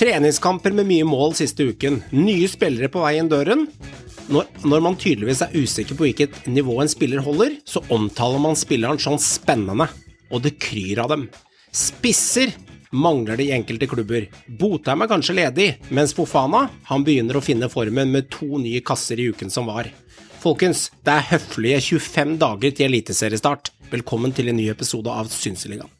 Treningskamper med mye mål siste uken. Nye spillere på vei inn døren. Når, når, man tydeligvis er usikker på hvilket nivå en spiller holder, så omtaler man spilleren sånn spennende, og det kryr av dem. Spisser mangler det i enkelte klubber. Botheim er kanskje ledig, mens Fofana han begynner å finne formen med to nye kasser i uken som var. Folkens, det er høflige 25 dager til eliteseriestart. Velkommen til en ny episode av Synseligaen.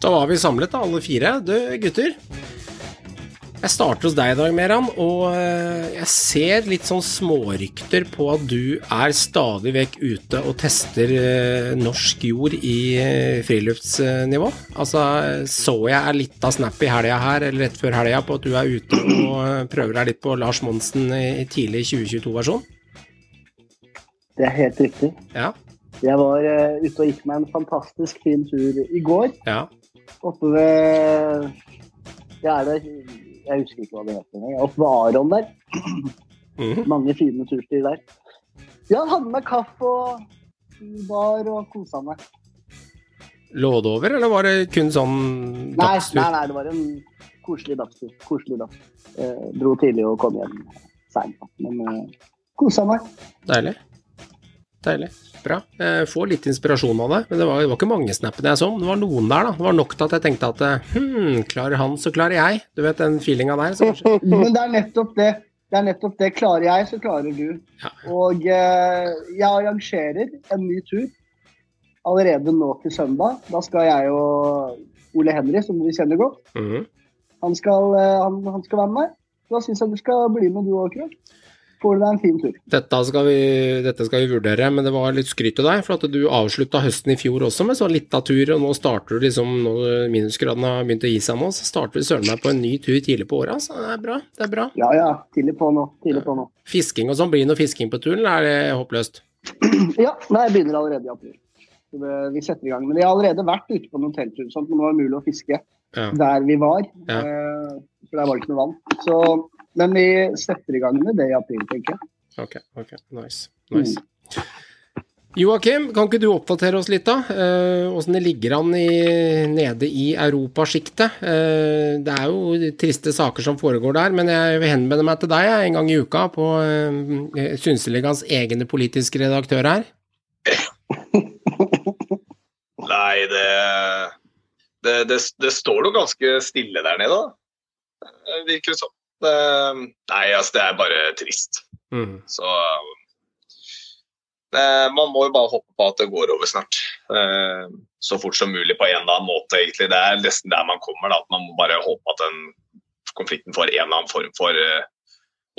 Da var vi samlet, da, alle fire. Du, gutter. Jeg starter hos deg i dag, Meran, og eh, jeg ser litt sånn smårykter på at du er stadig vekk ute og tester eh, norsk jord i eh, friluftsnivå. Altså, så jeg er litt av snap i helga her, eller rett før helga, på at du er ute og prøver deg litt på Lars Monsen i tidlig 2022-versjon? Det er helt riktig. Ja. Jeg var ute og gikk meg en fantastisk fin tur i går. Ja. Oppe ved er det Jeg husker ikke hva det heter engang. Oppe ved Aron der. Mm. Mange fine turstier der. Ja, hadde med kaffe og bar og kosa meg. Lå det over, eller var det kun sånn Nei, dagstur? nei, nei, det var en koselig dagstur. Koselig dagstur. Eh, dro tidlig og kom hjem seint. Men eh, kosa meg. Deilig. Deilig. Bra. Jeg får litt inspirasjon av det, men det var, det var ikke mange snappene jeg så. Men det var noen der, da. Det var nok til at jeg tenkte at hm, klarer han, så klarer jeg. Du vet den feelinga der. Så. Men det er nettopp det. Det er nettopp det. Klarer jeg, så klarer du. Ja. Og eh, jeg arrangerer en ny tur allerede nå til søndag. Da skal jeg og Ole Henry, som vi kjenner godt, Mhm. han skal, eh, han, han skal være med meg. Da syns jeg du skal bli med du òg, Krog. Får du deg en fin tur. Dette, skal vi, dette skal vi vurdere, men det var litt skryt til deg. For at du avslutta høsten i fjor også med sånn lita tur, og nå starter du liksom Når minusgradene har begynt å gi seg nå, så starter vi søren meg på en ny tur tidlig på året. Så det er bra. Det er bra. Ja ja, tidlig på nå. Tidlig på nå. Fisking og sånn, blir det noe fisking på turen, eller er det håpløst? Ja, nei, jeg begynner allerede i april. Vi setter i gang. Men jeg har allerede vært ute på noen telttur, sånn, men nå er det mulig å fiske Ja. der vi var. Ja. Eh, for der var det ikke noe vann. Så, men vi setter i gang med det i april, tenker jeg. Ok, ok, nice. nice. Joakim, kan ikke du oppdatere oss litt, da? Åssen det ligger an i, nede i europasjiktet? Eh, det er jo triste saker som foregår der, men jeg vil henvende meg til deg jeg, en gang i uka på eh, Synseligaens egne politiske redaktør her. Nei, det det, det det står jo ganske stille der nede, da. Det Virker det som. Det- Nei, altså, det er bare trist. Mm. Så eh, Man må jo bare håpe på at det går over snart. Eh, så fort som mulig på en eller annen måte, egentlig. Det er nesten der man kommer. Da, at Man må bare håpe at den konflikten får en eller annen form for eh,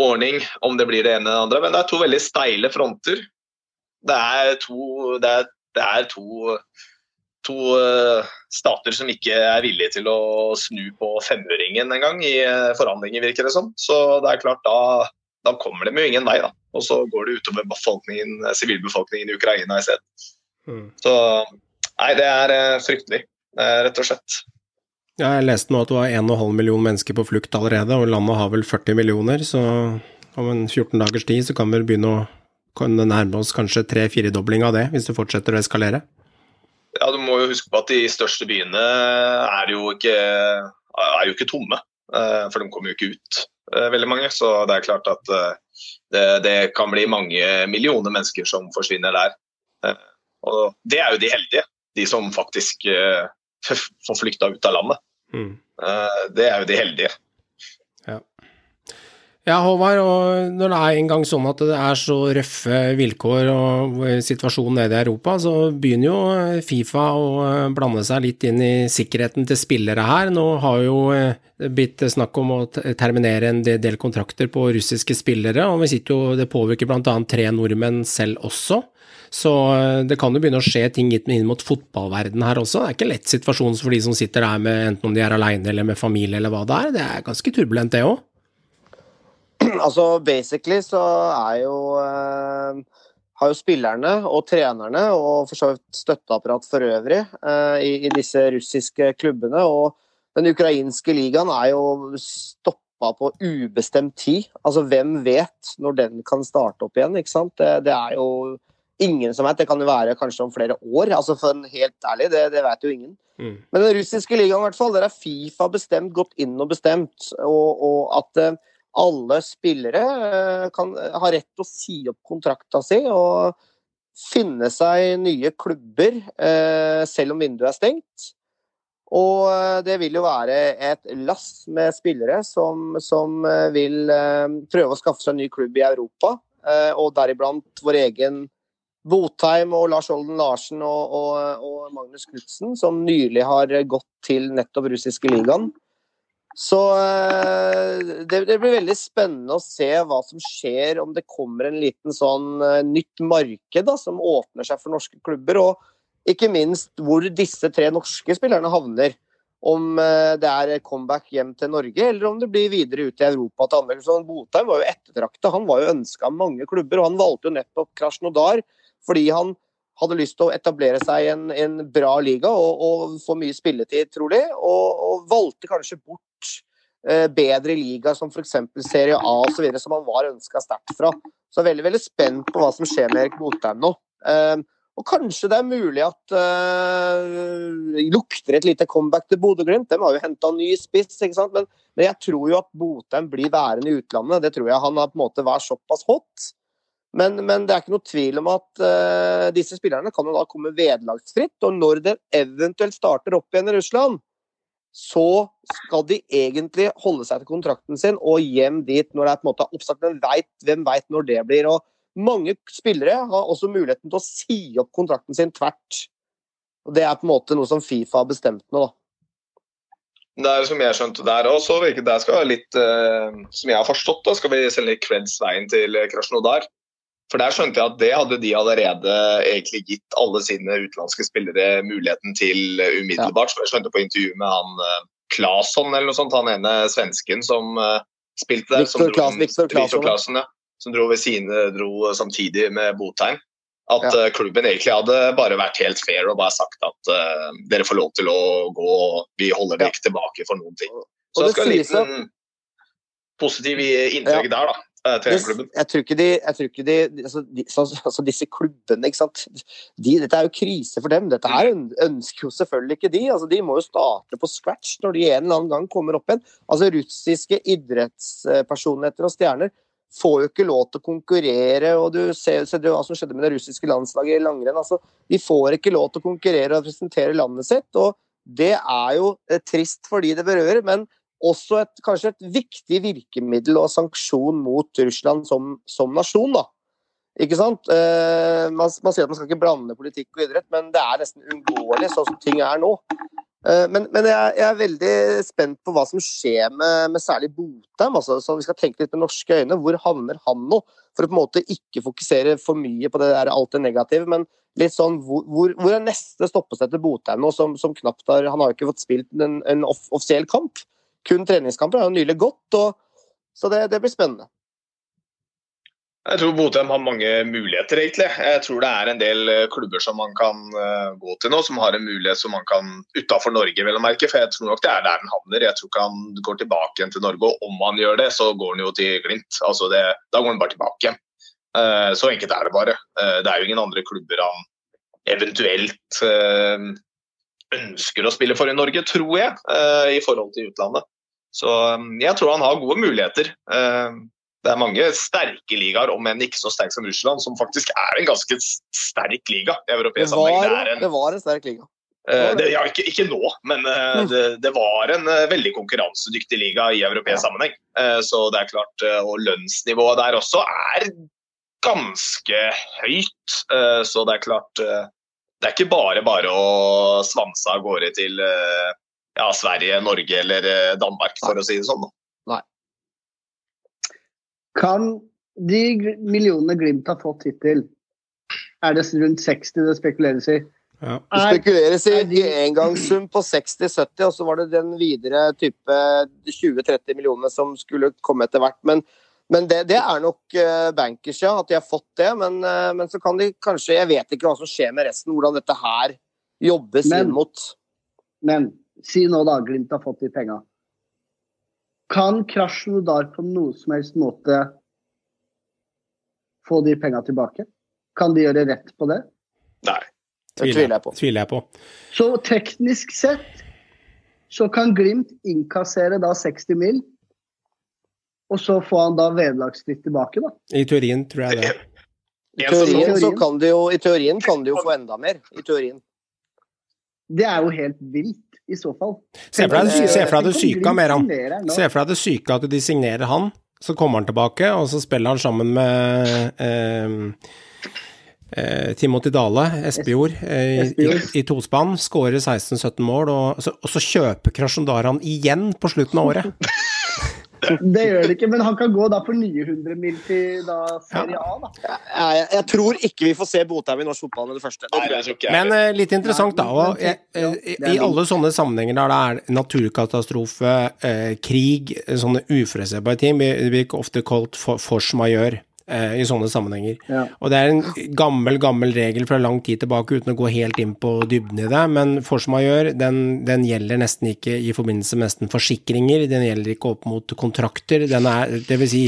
ordning. Om det blir det ene eller det andre. Men det er to veldig steile fronter. Det er to, det er, det er to, to eh, stater som ikke er villige til å snu på femøringen engang i eh, forhandlinger, virker det som. Så det er klart, da, da kommer de jo ingen vei, da. Og så går det utover befolkningen, eh, sivilbefolkningen i Ukraina i stedet. Mm. Så nei, det er fryktelig, rett og slett. Jeg leste nå at det var 1,5 million mennesker på flukt allerede, og landet har vel 40 millioner, så om en 14 dagers tid så kan vi begynne å kan det nærme oss kanskje tre-firedobling av det, hvis det fortsetter å eskalere. Ja, Du må jo huske på at de største byene er jo ikke, er jo ikke tomme. eh, For de kommer jo ikke ut, eh, veldig mange. Så det er klart at eh, det, det kan bli mange millioner mennesker som forsvinner der. Og det er jo de heldige, de som faktisk får flykta ut av landet. Mm. Det er jo de heldige. Ja, Håvard, og når det er en gang sånn at det er så røffe vilkår og situasjonen nede i Europa, så begynner jo Fifa å blande seg litt inn i sikkerheten til spillere her. Nå har jo blitt snakk om å terminere en del kontrakter på russiske spillere, og jo, det påvirker bl.a. tre nordmenn selv også. Så det kan jo begynne å skje ting inn mot fotballverdenen her også. Det er ikke lett situasjon for de som sitter der med enten om de er aleine eller med familie eller hva det er. Det er ganske turbulent, det òg. Altså, basically så er jo eh, har jo spillerne og trenerne og for så vidt støtteapparat for øvrig eh, i, i, disse russiske klubbene. Og den ukrainske ligaen er jo stoppa på ubestemt tid. Altså, hvem vet når den kan starte opp igjen? ikke sant? Det, det er jo ingen som vet. Det kan jo være kanskje om flere år. altså for en Helt ærlig, det, det vet jo ingen. Mm. Men den russiske ligaen, i hvert fall, der er Fifa bestemt, gått inn og bestemt. Og, og at eh, alle spillere eh, kan har rett til å si opp kontrakta si og finne seg nye klubber, eh, selv om vinduet er stengt. Og eh, det vil jo være et lass med spillere som, som vil prøve å skaffe seg en ny klubb i Europa. Og deriblant vår egen Botheim og Lars Olden Larsen og, og, og Magnus Knutsen, som nylig har gått til nettopp russiske ligaen. Så eh, det, det, blir veldig spennende å se hva som skjer, om det kommer en liten sånn uh, nytt marked da, som åpner seg for norske klubber. Og ikke minst hvor disse tre norske spillerne havner. Om uh, det er comeback hjem til Norge, eller om det blir videre ut i Europa til andre. Sånn, Botheim var jo ettertrakta, han var jo ønska av mange klubber. Og han valgte jo nettopp Krasjnodar fordi han hadde lyst til å etablere seg i en, en bra liga og, og, få mye spilletid, trolig. Og, og valgte kanskje bort Eh, bedre liga som f.eks. Serie A osv., som han var ønska sterkt fra. Så jeg er veldig veldig spent på hva som skjer med Erik Botheim nå. Eh, og kanskje det er mulig at eh, lukter et lite comeback til Bodø-Glimt. De har jo henta ny spiss, ikke sant? Men, men, jeg tror jo at Botheim blir værende i utlandet. Det tror jeg han har på en måte vært såpass hot. Men, men, det er ikke noe tvil om at uh, disse spillerne kan jo da komme vederlagsfritt. Og når det eventuelt starter opp igjen i Russland, så skal de egentlig holde seg til kontrakten sin og hjem dit når det er på en måte oppstart. Men vet, hvem veit når det blir? Og mange spillere har også muligheten til å si opp kontrakten sin tvert. Og Det er på en måte noe som Fifa har bestemt nå, da. Det er som jeg skjønte der også, det skal være litt, uh, som jeg har forstått, da, skal vi selge creds veien til Krasjnodar. For der skjønte jeg at det hadde de allerede egentlig gitt alle sine utenlandske spillere muligheten til umiddelbart. Ja. Jeg skjønte på intervjuet med han uh, Claesson eller noe sånt, han ene svensken som uh, spilte der. Victor, Klaas, Victor Claesson, ja, som dro ved sine dro samtidig med Botheim. At ja. uh, klubben egentlig hadde bare vært helt fair og bare sagt at dere får lov til å gå, vi holder dere ikke tilbake for noen ting. Så det skal en liten positiv inntrykk der, da. Eh, jeg tror ikke de, tror ikke de, altså, de altså, Disse klubbene, ikke sant. De, dette er jo krise for dem. Dette her ønsker jo selvfølgelig ikke de. Altså, de må jo starte på scratch når de en eller annen gang kommer opp igjen. Altså, Russiske idrettspersonligheter og stjerner får jo ikke lov til å konkurrere. og Du ser, ser hva som skjedde med det russiske landslaget i langrenn. Altså, de får ikke lov til å konkurrere og representere landet sitt. og Det er jo eh, trist for de det berører. men også et, kanskje et viktig virkemiddel og sanksjon mot Russland som, som nasjon. da. Ikke sant? Eh, man, man, sier at man skal ikke blande politikk og idrett, men det er nesten uunngåelig sånn som ting er nå. Eh, men, men jeg, jeg, er veldig spent på hva som skjer med, med særlig Botheim. Altså, så vi skal tenke litt med norske øyne. Hvor havner han nå? For å på en måte ikke fokusere for mye på det der alt det negative, men litt sånn hvor, hvor, hvor er neste stoppested til Botheim nå, som, som, knapt har Han har jo ikke fått spilt en, en off offisiell kamp kun treningskamper. har jo nylig gått, og, så det, det, blir spennende. Jeg tror Botheim har mange muligheter, egentlig. Jeg tror det er en del eh, klubber som man kan uh, gå til nå, som har en mulighet som man kan utafor Norge, vel å merke. For jeg tror nok det er der den havner. Jeg tror ikke han går tilbake igjen til Norge. Og om han gjør det, så går han jo til Glimt. Altså det, da går han bare tilbake. igjen. så enkelt er det bare. Det er jo ingen andre klubber han eventuelt ønsker å spille for i Norge, tror jeg, i forhold til utlandet. Så um, jeg tror han har gode muligheter. Um, det er mange sterke ligaer, om enn ikke så sterk som Russland, som faktisk er en ganske sterk liga i det sammenheng. Det, det, var en sterk liga. Eh, det, ja, ikke, ikke nå, men eh, det, det var en eh, veldig konkurransedyktig liga i europeisk sammenheng. Eh, så det er klart, eh, Og lønnsnivået der også er ganske høyt. Eh, så det er klart eh, Det er ikke bare bare å svanse av gårde til eh, ja, Sverige, Norge eller eh, Danmark, for å si det sånn. da. Kan de millionene Glimt har fått hittil, er det rundt 60 det spekuleres i? Ja. Det Er, spekuleres i de- i engangssum på 60-70, og så var det den videre type 20-30 millionene som skulle komme etter hvert. Men, men det, det er nok eh, bankers, ja, at de har fått det. Men, eh, men så kan de kanskje Jeg vet ikke hva som skjer med resten, hvordan dette her jobbes Men- inn mot. men si nå da Glimt har fått de penga. Kan Krasjnodar på noe som helst måte få de penga tilbake? Kan de gjøre rett på det? Nei. Det tviler jeg på. Tviler jeg på. Så teknisk sett så kan Glimt innkassere da 60 mil, og så får han da vederlagsfritt tilbake, da. I teorien tror jeg det. I teorien, så kan de jo, I teorien kan du jo få enda mer. I teorien. Det er jo helt vilt, i så fall. Se for deg Tenk om- se for deg det syke av mer han. signerer nå. Se for deg det syke at de signerer han, så kommer han tilbake, og så spiller han sammen med eh, eh, Timothy Dale, Espejord, eh, i, i, i tospann, skårer 16-17 mål, og så, og så kjøper Krasjondar han igjen på slutten av året. Det gjør det ikke, men han kan gå da for nye 100 mil til da Serie A, da. Jeg, jeg tror ikke vi får se Botheim i norsk fotball med det første. Det Nei, det jeg. jeg. Men uh, litt interessant, da. Og, jeg, er I alle sånne sammenhenger der det er naturkatastrofe, uh, krig, sånne uforutsigbare ting, blir blir ofte kalt for, force majeure eh, i sånne sammenhenger. Ja. Og det er en gammel, gammel regel fra lang tid tilbake, uten å gå helt inn på dybden i det, men force majeure, den, den gjelder nesten ikke i forbindelse med nesten forsikringer, den gjelder ikke opp mot kontrakter, den er, det vil si,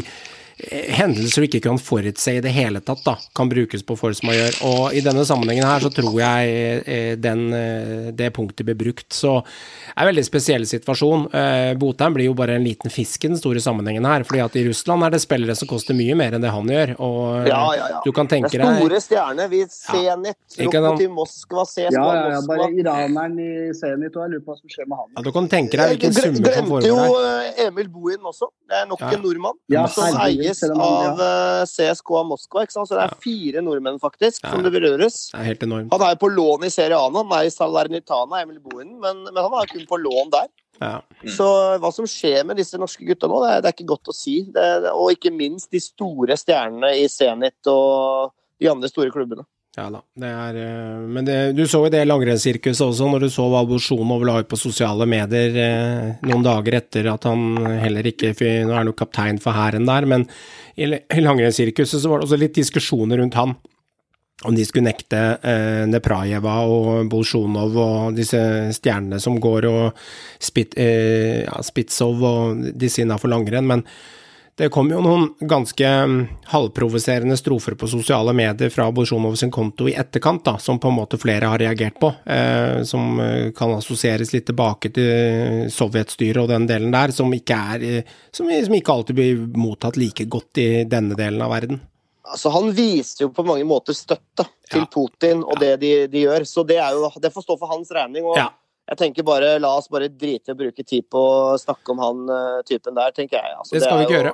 hendelser du ikke kan forutse i det hele tatt, da, kan brukes på force majeure. Og i denne sammenhengen her så tror jeg eh, den, eh, det punktet blir brukt. Så det er en veldig spesiell situasjon. Eh, Botheim blir jo bare en liten fisk i den store sammenhengen her, fordi at i Russland er det spillere som koster mye mer enn det han gjør. Og eh, Ja, ja, ja. du kan Det tenke er deg store stjerner. Vi Zenit, ja. Lokomotiv Moskva, CSKA Ja, ja, ja, Moskva. bare iraneren i Zenit, og jeg lurer på hva som skjer med han. ja, Du kan tenke deg hvilken summer som glemte jo foregår der. eh, Emil Bohin også. Det er nok Ja. en nordmann. Ja, som eies av eh, CSKA Moskva. Så det er fire nordmenn faktisk som det berøres. Det er helt enormt. Han er på lån i Serie A nå. Han er i Salernitana, Emil Bohinen, men, men han er kun på lån der. Ja. Så hva som skjer med disse norske gutta nå, det er, det er ikke godt å si. Det, og ikke minst de store stjernene i Zenit og de andre store klubbene. Ja da, det er eh, Men det, du så jo det langrennssirkuset også, når du så hva Bolsjunov la ut på sosiale medier eh, noen dager etter at han heller ikke Nå er han jo kaptein for hæren der, men i i langrennssirkuset så var det også litt diskusjoner rundt han. Om de skulle nekte eh, Neprajeva og Bolsjunov og disse stjernene som går, og Spit, eh, ja, Spitsov og disse innafor langrenn. Men det kom jo noen ganske mm, halvprovoserende strofer på sosiale medier fra Bolsjunov sin konto i etterkant, da, som på en måte flere har reagert på. Eh, som eh, kan assosieres litt tilbake til sovjetstyret og den delen der, som ikke, er, eh, som, som ikke alltid blir mottatt like godt i denne delen av verden. Altså, han viser jo på mange måter støtte til Ja. Putin og det de, de gjør, så det, er jo, det får stå for hans regning. og Ja. Jeg tenker bare, La oss bare drite i å bruke tid på å snakke om han uh, typen der, tenker jeg. Altså, Det skal vi er ikke jo- gjøre.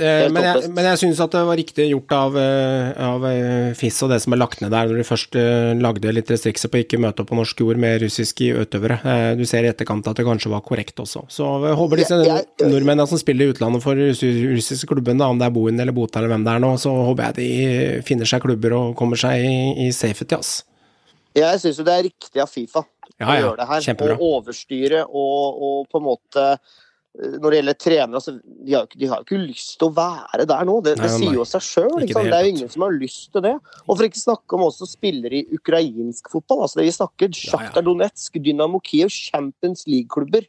Eh, men jeg, men jeg syns at det var riktig gjort av, eh, av FIS og det som er lagt ned der, når de først uh, lagde litt restrikser på ikke møte opp på norsk jord med russiske utøvere. Uh, Du ser i etterkant at det kanskje var korrekt også. Så jeg håper disse Jeg- jeg- nordmennene som spiller i utlandet for russiske russiske da, om det er Bohin eller Bota eller hvem det er nå, så håper jeg de finner seg klubber og kommer seg i, i safety, ass. Jeg syns jo det er riktig av Fifa Ja, å gjøre det her. kjempebra. Og overstyre og, og på en måte eh, Når det gjelder trenere, altså, de har jo ikke, de har ikke lyst til å være der nå. Det, Nei, det sier jo seg sjøl. Det, det er jo ingen som har lyst til det. Og for ikke snakke om også spillere i ukrainsk fotball. Altså, det vi snakker Ja, ja. Sjaktar Donetsk, Dynamo Kiev, Champions League-klubber.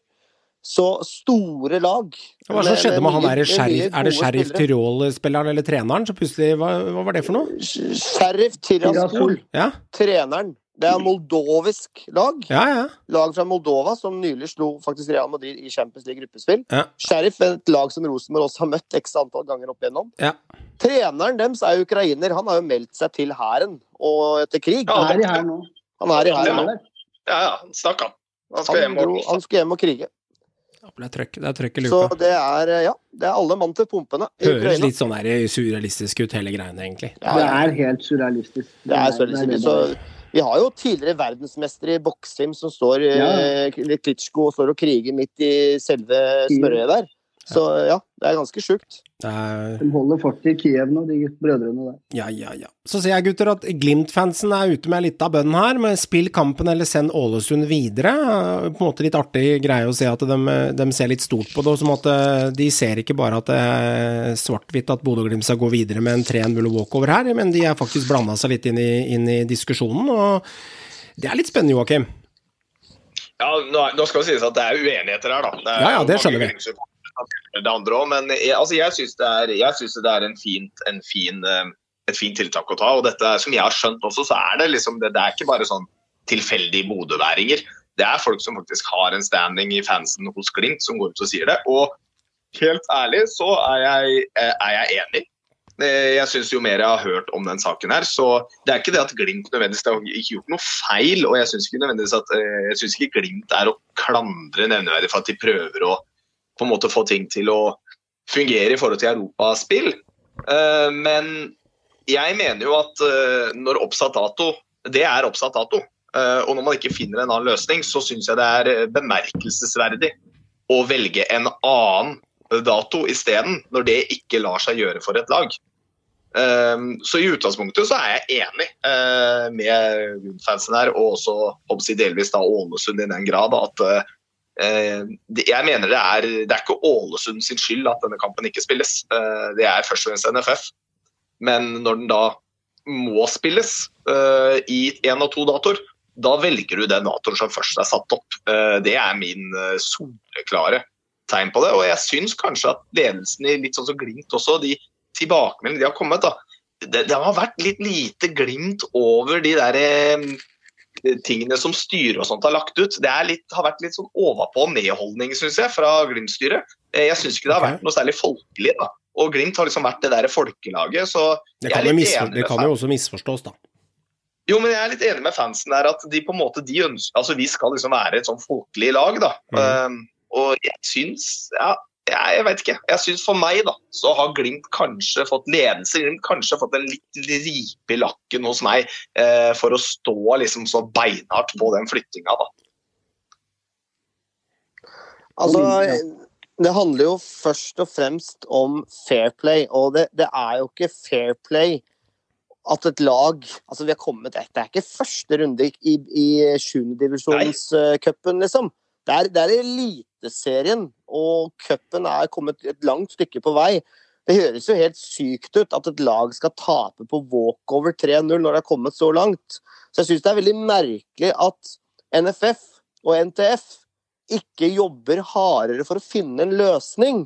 Så store lag. Hva er det som skjedde med han der sheriff, er det Sheriff. Tyrol-spilleren eller treneren som plutselig Hva, hva var det for noe? Sheriff Tiraspol, Ja, treneren. Det er moldovisk lag. ja, ja. Lag fra Moldova som nylig slo faktisk Real Madrid i Champions League gruppespill. Ja. Sheriff er et lag som Rosenborg også har møtt x antall ganger opp igjennom. Ja. Treneren deres er ukrainer. Han har jo meldt seg til hæren og etter krig. Ja, Er i hæren nå? Han er i Han hæren er nå. Ja, ja, snakk han. Han skal Han, hjem og dro, han skal hjem og krige. Det er trøkk, det er trøkk i Så luka. det er eh, ja, det er alle mann til pumpene Høres litt sånn surrealistisk ut, hele greiene, egentlig. Ja, Det er helt surrealistisk. Det er så, det så bare. Vi har jo tidligere verdensmestere i boksing som står Ja. eh, Klitsjko og står og kriger midt i selve smørøyet der. Så ja, det er ganske sjukt. Er De holder fort i Kiev nå, de brødrene der. Ja, ja, ja. Så ser jeg, gutter, at Glimt-fansen er ute med litt av bønnen her, med spill kampen eller send Ålesund videre. Eh, På en måte litt artig greie å se at de, de ser litt stort på det, og som at eh, de ser ikke bare at det er svart-hvitt at Bodø-Glimt skal gå videre med en 3-0 walkover her, men de er faktisk blanda seg litt inn i, inn i diskusjonen, og det er litt spennende, Joakim. Ja, nå, nå skal det sies at det er uenigheter her, da. Det er Ja, ja, det skjønner vi. Det andre også, men jeg, altså, jeg syns det er, synes det er en fint, en fin, eh, et fint tiltak å ta. og dette, Som jeg har skjønt også, så er det liksom det, det er ikke bare sånn tilfeldige bodøværinger. Det er folk som faktisk har en standing i fansen hos Glimt, som går ut og sier det. Og helt ærlig så er jeg, eh, er jeg enig. Eh, Jeg syns jo mer jeg har hørt om den saken her, så det er ikke det at Glimt nødvendigvis har ikke gjort noe feil. Og jeg syns ikke nødvendigvis at jeg synes ikke Glimt er å klandre nevneverdig for at de prøver å på en måte få ting til å fungere i forhold til europaspill. Eh, Men jeg mener jo at eh, når oppsatt dato Det er oppsatt dato. Eh, Og når man ikke finner en annen løsning, så syns jeg det er bemerkelsesverdig å velge en annen dato isteden, når det ikke lar seg gjøre for et lag. Så i utgangspunktet så er jeg enig med Gunn-fansen her, og også delvis da Ålesund i den grad at jeg mener det er, det er ikke Ålesund sin skyld at denne kampen ikke spilles. Uh, det er først og fremst NFF. Men når den da må spilles uh, i én av to datoer, da velger du den datoen som først er satt opp. Det er min soleklare tegn på det. Og jeg syns kanskje at ledelsen i litt sånn som Glimt også, de tilbakemeldingene de har kommet, da, det, det har vært litt lite glimt over de der eh, tingene som styret og sånt har lagt ut. Det er litt, har vært litt sånn overpå nedholdning, syns jeg, fra Glimt-styret. Eh, Jeg syns ikke det har okay. vært noe særlig folkelig. da. Og Glimt har liksom vært det der folkelaget, så Det jeg er kan, jo litt misfor, det kan jo også misforstås, da. jo, men jeg er litt enig med fansen der at de på en måte de ønsker Altså, vi skal liksom være et sånn folkelig lag, da. Um, og jeg syns Ja, jeg, jeg vet ikke. Jeg syns for meg, da, så har Glimt kanskje fått ledelse. Glimt kanskje fått en litt ripe i lakken hos meg eh, for å stå liksom så beinhardt på den flyttinga, da. Altså, det handler jo først og fremst om fair play, og det, det er jo ikke fair play at et lag Altså, vi har kommet etter. Det er ikke første runde i, i, sjuendedivisjonscupen, liksom. Det er, det er Eliteserien, og cupen er kommet et langt stykke på vei. Det høres jo helt sykt ut at et lag skal tape på walkover 3-0 når det har kommet så langt. Så jeg syns det er veldig merkelig at NFF og NTF ikke jobber hardere for å finne en løsning.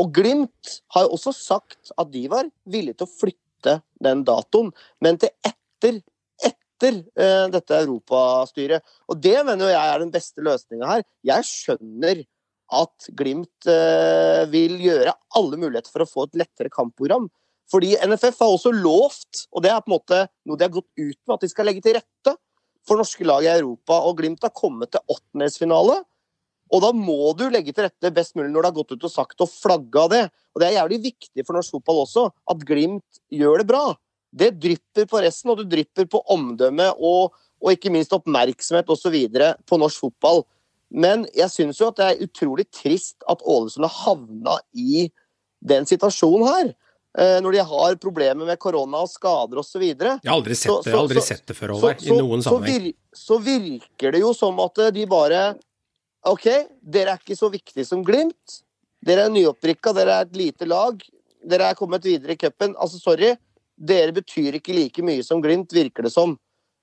Og Glimt har jo også sagt at de var villige til å flytte den datoen, men til etter, etter eh, dette europastyret. Og det mener jeg er den beste løsninga her. Jeg skjønner at Glimt eh, vil gjøre alle muligheter for å få et lettere kampprogram. Fordi NFF har også lovt, og det er på en måte noe de har gått ut med, at de skal legge til rette for norske lag i Europa. Og Glimt har kommet til åttendelsfinale. Og da må du legge til rette best mulig når det har gått ut og sagt og flagga det. Og det er jævlig viktig for norsk fotball også, at Glimt gjør det bra. Det drypper på resten, og det drypper på omdømme og, og ikke minst oppmerksomhet osv. på norsk fotball. Men jeg syns jo at det er utrolig trist at Ålesund har havna i den situasjonen her. eh, Når de har problemer med korona og skader osv. Jeg har aldri sett Så- det, aldri så- sett det før, Håvard, i noen så, sammenheng. vir, så virker det jo som at de bare OK, dere er ikke så viktige som Glimt. Dere er nyopprykka, dere er et lite lag. Dere er kommet videre i cupen. Altså, sorry. Dere betyr ikke like mye som Glimt, virker det som.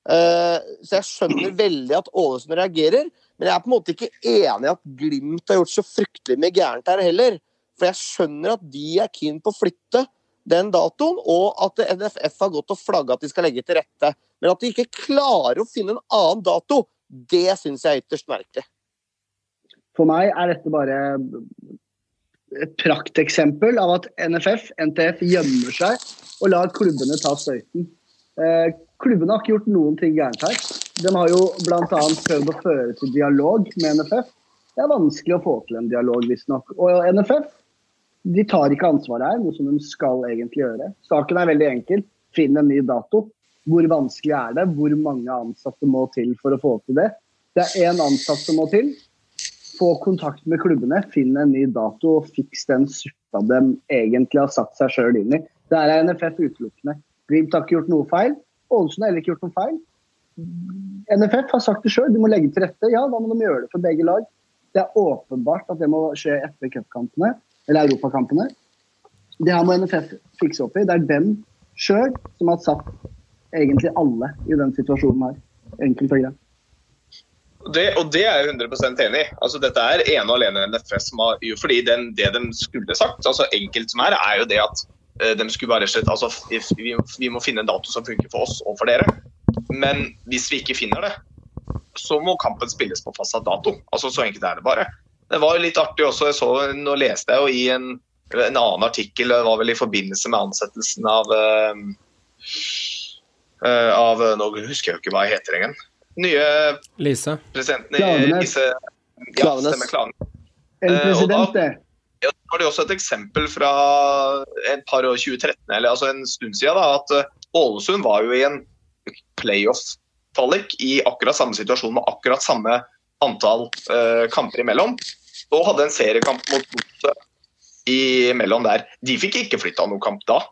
Eh, så jeg skjønner veldig at Ålesund reagerer, men jeg er på en måte ikke enig i at Glimt har gjort så fryktelig mye gærent her heller. For jeg skjønner at de er keen på å flytte den datoen, og at NFF har gått og flagga at de skal legge til rette. Men at de ikke klarer å finne en annen dato, det syns jeg er ytterst merkelig. For meg er dette bare et prakteksempel av at NFF, NTF, gjemmer seg og lar klubbene ta støyten. Eh, klubbene har ikke gjort noen ting gærent her. De har jo bl.a. prøvd å føre til dialog med NFF. Det er vanskelig å få til en dialog, visstnok. Og NFF de tar ikke ansvaret her, noe som de skal egentlig gjøre. Saken er veldig enkel. Finn en ny dato. Hvor vanskelig er det? Hvor mange ansatte må til for å få til det? Det er én ansatt som må til. Få kontakt med klubbene, finn en ny dato og fiks den suppa de egentlig har satt seg sjøl inn i. Der er NFF utelukkende. Glimt har ikke gjort noe feil. Ålesund har heller ikke gjort noe feil. NFF har sagt det sjøl, de må legge til rette. Ja, da må de gjøre det for begge lag. Det er åpenbart at det må skje etter cupkampene, eller europakampene. Det her må NFF fikse opp i. Det er dem sjøl som har satt egentlig alle i den situasjonen her. Enkelt og greit. Det, og det er jeg 100% enig i. Altså, dette er ene og alene NFF som har fordi den, Det de skulle sagt, altså enkelt som er, er jo det at uh, de skulle bare slett, altså, vi, vi, må finne en dato som funker for oss og for dere. Men hvis vi ikke finner det, så må kampen spilles på fastsatt dato. Altså, Så enkelt er det bare. Det var jo litt artig også, jeg så, nå leste jeg jo i en, en annen artikkel, det var vel i forbindelse med ansettelsen av uh, uh, av, Nå husker jeg jo ikke hva jeg heter engang. Nye Lise. presidenten i Klavenes. Lise Ja, Klavenes. En Eh, og president, da- det. Ja, da var det også et eksempel fra et par år 2013, eller altså en stund siden, da, at Ålesund var jo i en playoff-fallik i akkurat samme situasjon med akkurat samme antall uh, kamper imellom, og hadde en seriekamp mot Godset imellom der. De fikk ikke flytta noen kamp da.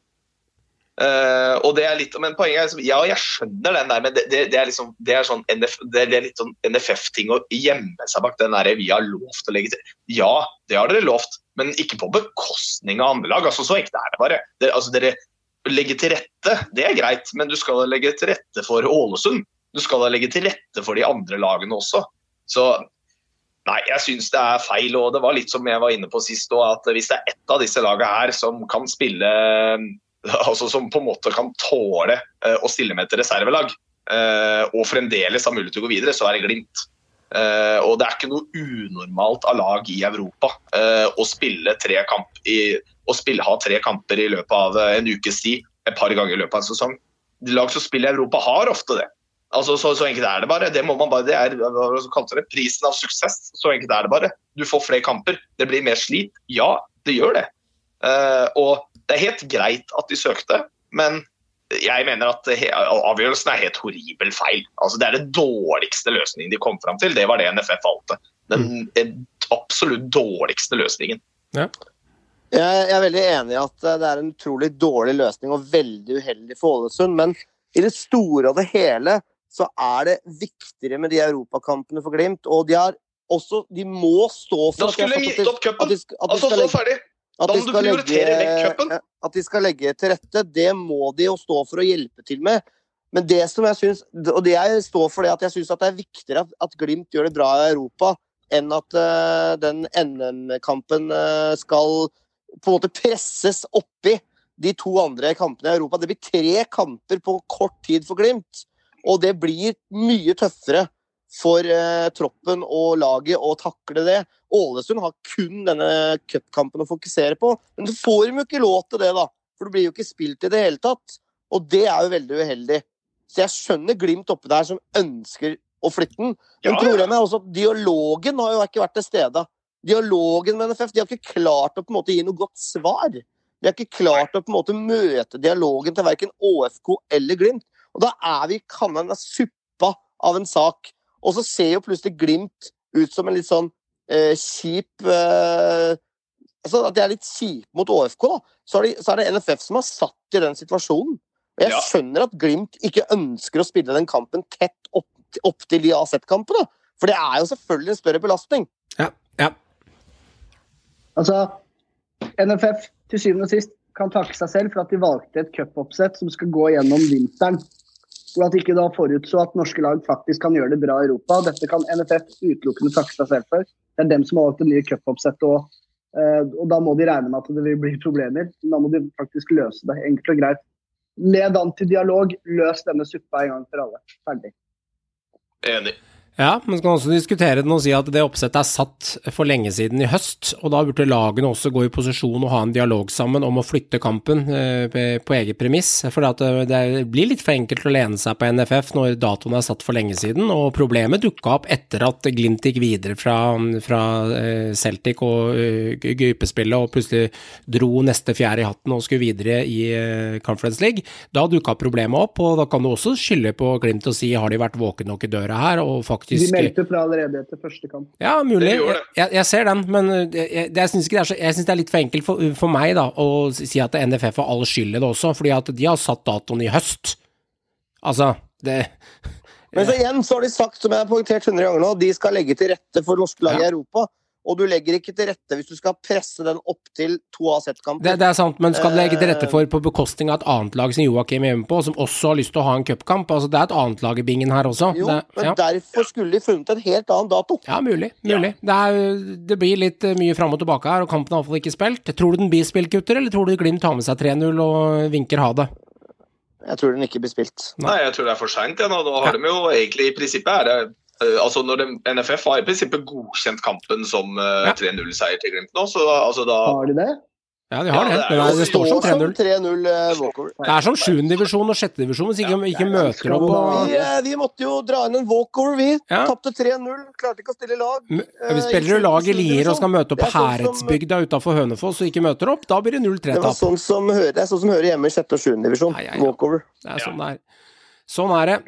Uh, og det er litt, men poenget er liksom, Ja, jeg skjønner den der, men det, det, det er liksom det er, sånn NF, det er litt sånn NFF-ting å gjemme seg bak den der vi har lovt å legge til. Ja, det har dere lovt, men ikke på bekostning av andre lag. altså Så ekte er det bare. Det, altså, dere legger til rette, det er greit, men du skal legge til rette for Ålesund. Du skal da legge til rette for de andre lagene også. Så Nei, jeg syns det er feil. og Det var litt som jeg var inne på sist òg, at hvis det er ett av disse lagene her som kan spille altså Som på en måte kan tåle eh, å stille med et reservelag, eh, og fremdeles har mulighet til å gå videre, så er det Glimt. Eh, og det er ikke noe unormalt av lag i Europa å spille tre kamp i, å spille, ha tre kamper i løpet av eh, en ukes tid et par ganger i løpet av en sesong. Lag som spiller i Europa, har ofte det. Altså, så, så enkelt er det bare. Det må man bare, det er det, prisen av suksess. Så enkelt er det bare. Du får flere kamper. Det blir mer slit. Ja, det gjør det. Uh, og det er helt greit at de søkte, men jeg mener at avgjørelsen er helt horribel feil. Altså, det er den dårligste løsningen de kom fram til. Det var det NFF valgte. Den eh, absolutt dårligste løsningen. Jeg jeg er veldig enig i at eh, det er en utrolig dårlig løsning og veldig uheldig for Ålesund. Men i det store og det hele så er det viktigere med de europakampene for Glimt. Og de har også De må stå for Da skulle de gitt opp cupen! Altså, så ferdig! at de legge- cupen. At de skal legge til rette, det må de jo stå for å hjelpe til med. Men det som jeg syns, og det jeg står for det, at jeg syns det er viktigere at, at Glimt gjør det bra i Europa, enn at uh, den NM-kampen uh, skal på en måte presses oppi de to andre kampene i Europa. Det blir tre kamper på kort tid for Glimt, og det blir mye tøffere for eh, troppen og laget å takle det. Ålesund har kun denne cupkampen å fokusere på, men du får dem jo ikke lov til det, da. For det blir jo ikke spilt i det hele tatt. Og det er jo veldig uheldig. Så jeg skjønner Glimt oppi der som ønsker å flytte den. Men Ja, ja. problemet er også at dialogen har jo ikke vært til stede. Dialogen med NFF de har ikke klart å på en måte gi noe godt svar. De har ikke klart å på en måte møte dialogen til verken ÅFK eller Glimt. Og da er vi kanna den suppa av en sak. Og så ser jo plutselig Glimt ut som en litt sånn eh, kjip eh, altså At de er litt kjipe mot ÅFK. da. Så, er det, så er det NFF som har satt i den situasjonen. Og jeg Ja. skjønner at Glimt ikke ønsker å spille den kampen tett opp, opp til de AZ-kampene. For det er jo selvfølgelig en større belastning. Ja, ja. Altså, NFF til syvende og sist kan takke seg selv for at de valgte et cupoppsett som skal gå gjennom vinteren. Og at de ikke da forutså at norske lag faktisk kan gjøre det bra i Europa. Dette kan NFF utelukkende takke seg selv for. Det er dem som har valgt det nye cupoppsettet òg. Og da må de regne med at det vil bli problemer. Da må de faktisk løse det, enkelt og greit. Led an til dialog, løs denne suppa en gang for alle. Ferdig. Enig. Ja, men så kan også diskutere den og si at det oppsettet er satt for lenge siden i høst, og da burde lagene også gå i posisjon og ha en dialog sammen om å flytte kampen eh, på eget premiss. For det, det blir litt for enkelt å lene seg på NFF når datoen er satt for lenge siden, og problemet dukka opp etter at Glimt gikk videre fra, fra eh, Celtic og gypespillet og plutselig dro neste fjerde i hatten og skulle videre i Conference League. Da dukka problemet opp, og da kan du også skylde på Glimt og si har de vært våkne nok i døra her, og faktisk de meldte fra allerede etter første kamp. Ja, mulig. Jeg, jeg, ser den, men jeg, jeg syns det, det, er litt for enkelt for, for, meg da, å si at NFF har all skyld i det også, fordi at de har satt datoen i høst. Altså, det Men så igjen så har de sagt, som jeg har poengtert 100 ganger nå, de skal legge til rette for norske lag i Europa og du legger ikke til rette hvis du skal presse den opp til to AZ-kamper. Det, det, er sant, men skal du legge til rette for på bekostning av et annet lag som Joakim er hjemme på, som også har lyst til å ha en cupkamp? Altså, det er et annet lag i bingen her også. Jo, det, men ja. derfor skulle de funnet en helt annen dato. Ja, mulig. mulig. Ja. Det, er, det, blir litt eh, mye fram og tilbake her, og kampen er iallfall ikke spilt. Tror du den blir spilt, gutter, eller tror du Glimt tar med seg 3-0 og vinker ha det? Jeg tror den ikke blir spilt. Nei, jeg tror det er for seint. Ja, nå har ja. de jo egentlig i prinsippet er det altså når de, NFF har i prinsippet godkjent kampen som uh, ja. 3-0-seier til Glimt nå, så altså da Har de det? Ja, de har ja, det. Det, er, det, står som 3-0. Det er som 7. divisjon og 6. divisjon hvis ikke, ikke møter opp. Og... Vi, vi, måtte jo dra inn en walkover, vi. Ja. Tapte 3-0. Klarte ikke å stille lag. Vi spiller jo lag i Lier og skal møte opp på sånn Heretsbygda utafor Hønefoss og ikke møter opp. Da blir det 0-3-tap. Det, sånn som hører, det er sånn som hører hjemme i 6. og 7. divisjon. Walkover. Det er sånn det er. Sånn er det.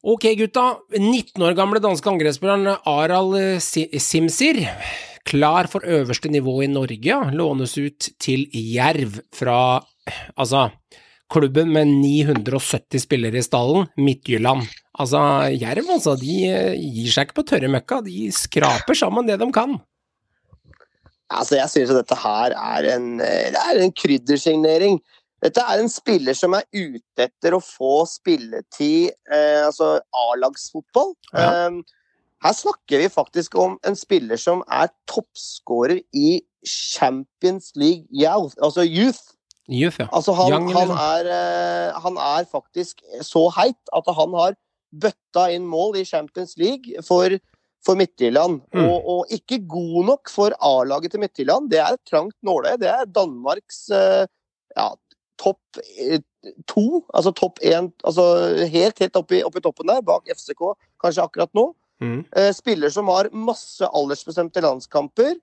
Ok, gutta. 19 år gamle danske angrepsspilleren Aral Simsir, klar for øverste nivå i Norge, lånes ut til Jerv fra altså klubben med 970 spillere i stallen, Midtjylland. Altså, Jerv altså, de gir seg ikke på tørre møkka, de skraper sammen det de kan. Altså, jeg synes at dette her er en, det er en kryddersignering. Dette er en spiller som er ute etter å få spilletid, eh, altså A-lagsfotball. Ja. Um, her snakker vi faktisk om en spiller som er toppskårer i Champions League Youth. Altså Youth. youth ja. altså han, Young, han, er, uh, han, er, faktisk så heit at han har bøtta inn mål i Champions League for, for Midtjylland. Mm. Og, og, ikke god nok for A-laget til Midtjylland. Det er et trangt nåløye. Det er Danmarks uh, ja, topp eh, to, altså topp én altså Helt, helt oppi, oppi toppen der, bak FCK kanskje akkurat nå. Mm. Eh, spiller som har masse aldersbestemte landskamper.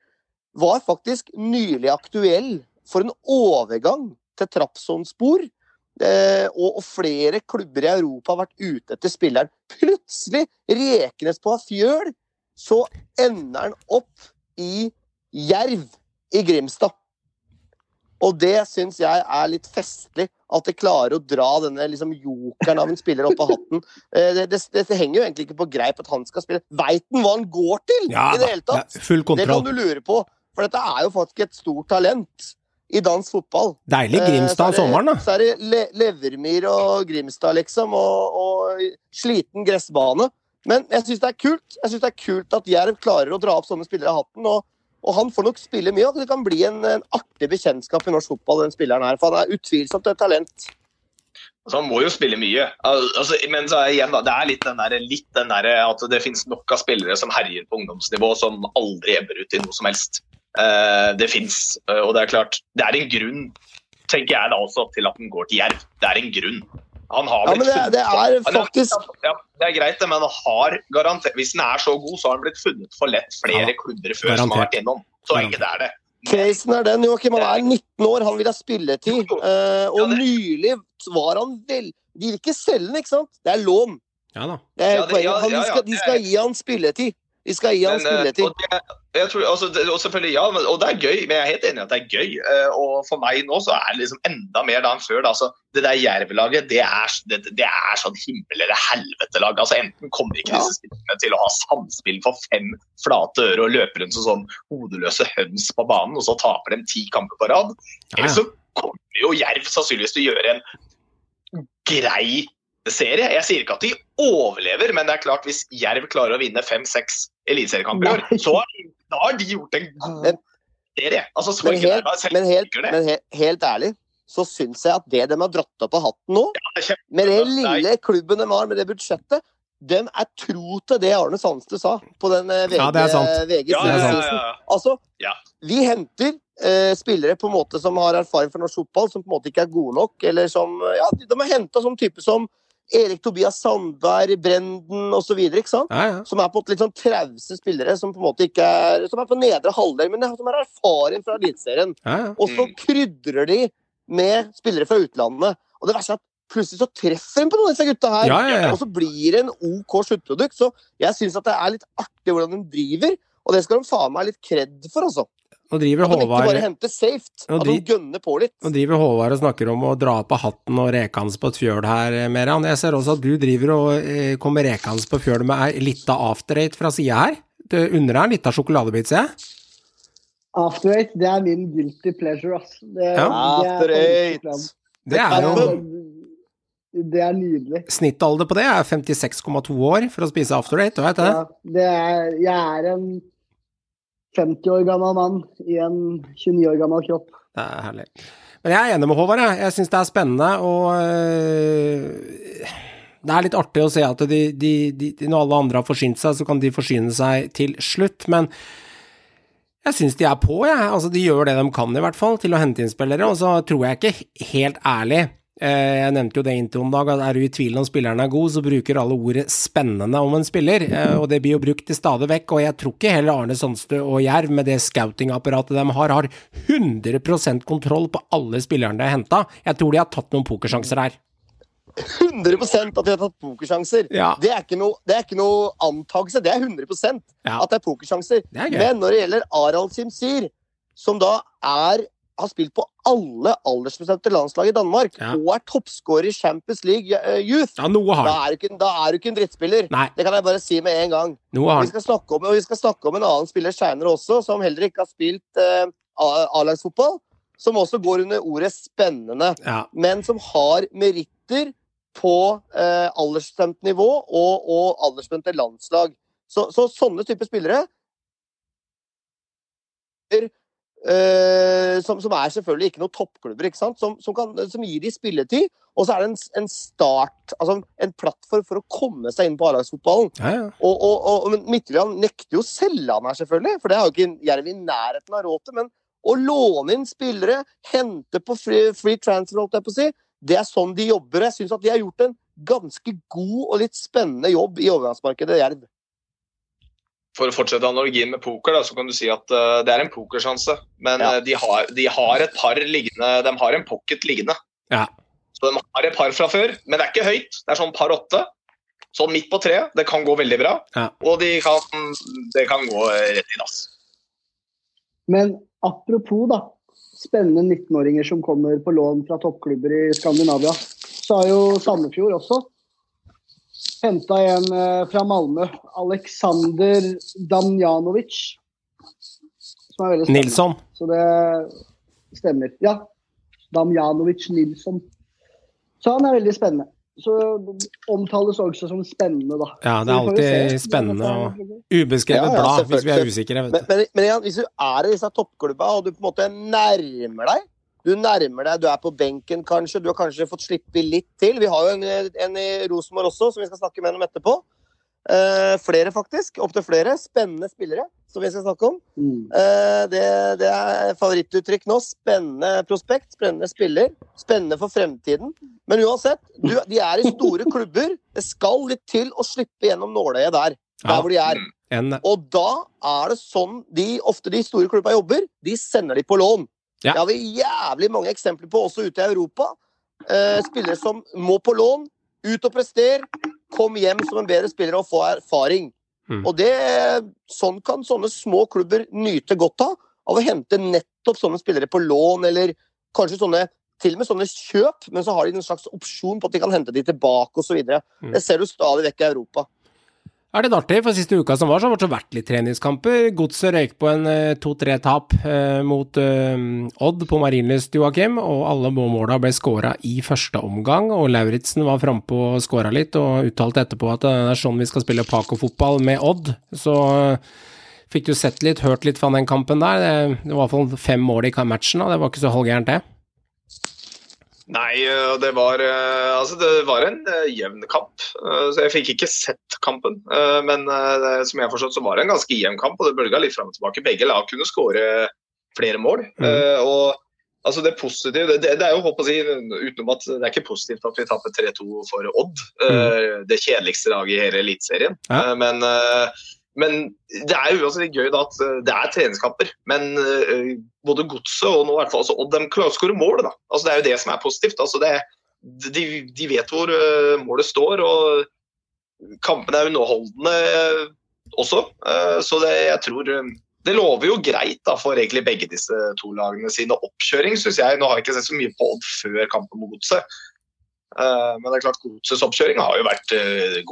Var faktisk nylig aktuell for en overgang til Trapsson-spor. Eh, og, og, flere klubber i Europa har vært ute etter spilleren. Plutselig, rekenes på av fjøl, så ender han opp i Jerv i Grimstad. Og det syns jeg er litt festlig. At de klarer å dra denne liksom, jokeren av en spiller opp av hatten. Eh, det, det, det, henger jo egentlig ikke på greip at han skal spille. Veit han hva han går til ja, i det hele tatt? Ja, det kan du lure på. For dette er jo faktisk et stort talent i dansk fotball. Deilig Grimstad om sommeren, da. Så er det Le Levermyr og Grimstad, liksom, og, og sliten gressbane. Men jeg syns det er kult Jeg synes det er kult at Jerv klarer å dra opp sånne spillere av hatten. og og han får nok spille mye, og det kan bli en, en artig bekjentskap i norsk fotball, den spilleren her. For han er utvilsomt et talent. Altså, han må jo spille mye. Altså, men er igjen da, det er litt den, der, der, at det finnes nok av spillere som herjer på ungdomsnivå, som aldri ebber ut i noe som helst. Uh, det fins. Uh, og det er klart, det er en grunn, tenker jeg da også, til at den går til Jerv. Det er en grunn. Han har blitt ja, men det, det er faktisk ja, Det er greit, men han har garantert Hvis han er så god, så har han blitt funnet for lett flere ja, klubber før garantert. som har vært gjennom. Så enkelt er det. Casen er den, Joakim. Han er 19 år, han vil ha spilletid. Uh, og nylig var han vel De vil ikke selge den, ikke sant? Det er lån. Ja da. Det er han, de, skal, de skal gi han spilletid. De skal gi han eh, spilletid. Jeg tror, altså, og selvfølgelig, ja, og det er gøy, men jeg er helt enig i at det er gøy. Eh, og for meg nå så er det liksom enda mer da enn før. Da. Altså, det der Jerv-laget, det, det, det, er sånn himmel- eller helvete-lag. Altså, enten kommer ikke disse spillerne til å ha samspill for fem flate øre og løpe rundt som sånn hodeløse høns på banen, og så taper de ti kamper på rad. Eller så kommer jo Jerv sannsynligvis til å gjøre en grei serie. Jeg sier ikke at de overlever, men det er klart hvis Jerv klarer å vinne fem-seks eliteseriekamper i år, så har de da har de gjort en god serie. Altså, men, helt, men, helt, men helt, helt, ærlig så syns jeg at det de har dratt opp av hatten nå, ja, med den lille klubben de har, med det budsjettet de er tro til det Arne Sandstø sa på den eh, VG, Ja, det er sant. VG Ja, Det er ja, sant. ja, ja. Altså, Ja. vi henter eh, spillere på en måte som har erfaring fra norsk fotball, som på en måte ikke er gode nok, eller som Ja, de, har er henta som type som Erik Tobias Sandberg, Brenden osv.? Ja, ja. Som er på en litt sånn trause spillere som på en måte ikke er Som er på nedre halvdel, men som er erfaren fra Eliteserien. ja, ja. Og så Mm. krydrer de med spillere fra utlandet. Og det verste er at plutselig så treffer de på noen av disse gutta her. Ja, ja, ja. Og så blir det en OK sluttprodukt. Så jeg syns at det er litt artig hvordan de driver, og det skal de faen meg litt kred for, altså. Nå driver At de bare Håvard henter safe, Nå at de gønner på litt. Nå driver Håvard og snakker om å dra på hatten og rekans på et fjøl her, eh, Meran. Jeg ser også at du driver og eh, kommer rekans på fjøl med ei lita afterrate fra sida her. Du unner deg en lita sjokoladebit, ser jeg. After Eight, det er min guilty pleasure, ass. Det, Ja. det er After eight. favorittprogram. Det er jo Det er nydelig. Snittalder på det er 56,2 år for å spise afterrate, du veit det? Ja, det er, jeg er en 50 år gammel mann i en 29 år gammel kropp. Det er herlig. Men jeg er enig med Håvard, jeg. Jeg syns det er spennende, og øh, det er litt artig å se at de, de, de, når alle andre har forsynt seg, så kan de forsyne seg til slutt. Men jeg syns de er på, jeg. Altså, de gjør det de kan, i hvert fall, til å hente inn spillere. Og så tror jeg ikke helt ærlig eh, Jeg nevnte jo det inntil introen dag, at er du i tvil om spilleren er god, så bruker alle ordet 'spennende' om en spiller. eh, Og det blir jo brukt til stadig vekk. Og jeg tror ikke heller Arne Sandstø og Jerv, med det scoutingapparatet de har, har 100 kontroll på alle spillerne de har henta. Jeg tror de har tatt noen pokersjanser her. 100 at de har tatt pokersjanser. Ja. Det, er ikke noe, det noe antakelse, det er 100 Ja. at det er pokersjanser. Det er. Men når det gjelder Arald Simsir, som da er har spilt på alle aldersbestemte landslag i Danmark, Ja. og er toppskårer i Champions League eh, Youth, Ja, da er, du ikke, en drittspiller. Nei, Det kan jeg bare si med en gang. Vi skal om, vi skal snakke om en annen spiller seinere også, som heller ikke har spilt eh, A-lagsfotball. Som også går under ordet 'spennende', Ja. men som har meritter på eh, aldersbestemt nivå og, og aldersbestemte landslag. Så, så sånne typer spillere eh, som, som er selvfølgelig ikke noen toppklubber, ikke sant? Som, som, kan, som gir de spilletid. Og så er det en, en start, altså en plattform for å komme seg inn på A-lagsfotballen. Ja, ja. Og, og, og, men Midtjylland nekter jo å selge han her, selvfølgelig, for det har jo ikke Jerv i nærheten av råd til. Men å låne inn spillere, hente på free, free transfer, holdt jeg på å si, det er sånn de jobber. Jeg syns at de har gjort en ganske god og litt spennende jobb i overgangsmarkedet Jerv. For å fortsette analogien med poker, da, så kan du si at uh, det er en pokersjanse. Men Ja. eh, de, har, de har et par liggende De har en pocket liggende. Ja. Så de har et par fra før, men det er ikke høyt. Det er sånn par åtte. Sånn midt på treet. Det kan gå veldig bra. Ja. Og de kan, det kan gå rett i dass. Men apropos da, spennende 19-åringer som kommer på lån fra toppklubber i Skandinavia, så har jo Sandefjord også henta en eh, fra Malmö, Aleksander Damjanovic. Som er veldig spennende. Nilsson. Så det stemmer. Ja. Damjanovic Nilsson. Så han er veldig spennende. Så omtales også som spennende, da. Ja, det er alltid spennende og ubeskrevet Ja, ja, blad hvis vi er usikre. Vet Men, du. men, men igjen, hvis du er i disse toppklubba og du på en måte nærmer deg Du nærmer deg, du er på benken kanskje, du har kanskje fått slippe litt til. Vi har jo en, en i Rosenborg også, som vi skal snakke med om etterpå. Uh, flere, faktisk. Opptil flere. Spennende spillere som vi skal snakke om. Mm. Uh, det, det er favorittuttrykk nå. Spennende prospekt, spennende spiller. Spennende for fremtiden. Men uansett, du, de er i store klubber. Det skal litt til å slippe gjennom nåløyet der. Der Ja. hvor de er. En, Og da er det sånn de, ofte de store klubba jobber. De sender de på lån. Ja. Det har vi jævlig mange eksempler på også ute i Europa. Eh, spillere som må på lån, ut og prestere, kom hjem som en bedre spiller og få erfaring. Mm. Og det, sånn kan sånne små klubber nyte godt av, av å hente nettopp sånne spillere på lån, eller kanskje sånne til og med sånne kjøp, men så har de en slags opsjon på at de kan hente de tilbake osv. Mm. Det ser du stadig vekk i Europa. Er det artig, for siste uka som var, så har det vært litt treningskamper. Godset røyk på en eh, 2-3-tap eh, mot eh, Odd på Marienlyst, Joakim, og alle måla ble skåra i første omgang. Og Lauritzen var frampå og skåra litt, og uttalte etterpå at det er sånn vi skal spille Paco-fotball med Odd. Så eh, fikk du sett litt, hørt litt fra den kampen der. Det, det var i hvert fall fem mål i matchen, og det var ikke så halvgærent, det. Nei, øh, det var, øh, altså det var en øh, jevn kamp. Så jeg fikk ikke sett kampen. Men som jeg har forstått, så var det en ganske jevn kamp, og det bølga litt fram og tilbake. Begge lag kunne skåre flere mål. Mm. Og altså det positive det, det er jo håp å si, utenom at det er ikke positivt at vi taper 3-2 for Odd, Mm. det kjedeligste laget i hele Eliteserien. Ja. Men men det er jo uansett gøy da at øh, det er treningskamper. Men uh, både Godset og nå i hvert fall altså, og de klarer å skåre mål. da. Altså Det er jo det som er positivt. altså det, de, de vet hvor uh, målet står, og kampene er underholdende uh, også. Eh, så det, jeg tror det lover jo greit da for egentlig begge disse to lagene sine oppkjøring, syns jeg. Nå har jeg ikke sett så mye på Odd før kampen mot Godset. Eh, Men det er klart Godsets oppkjøring har jo vært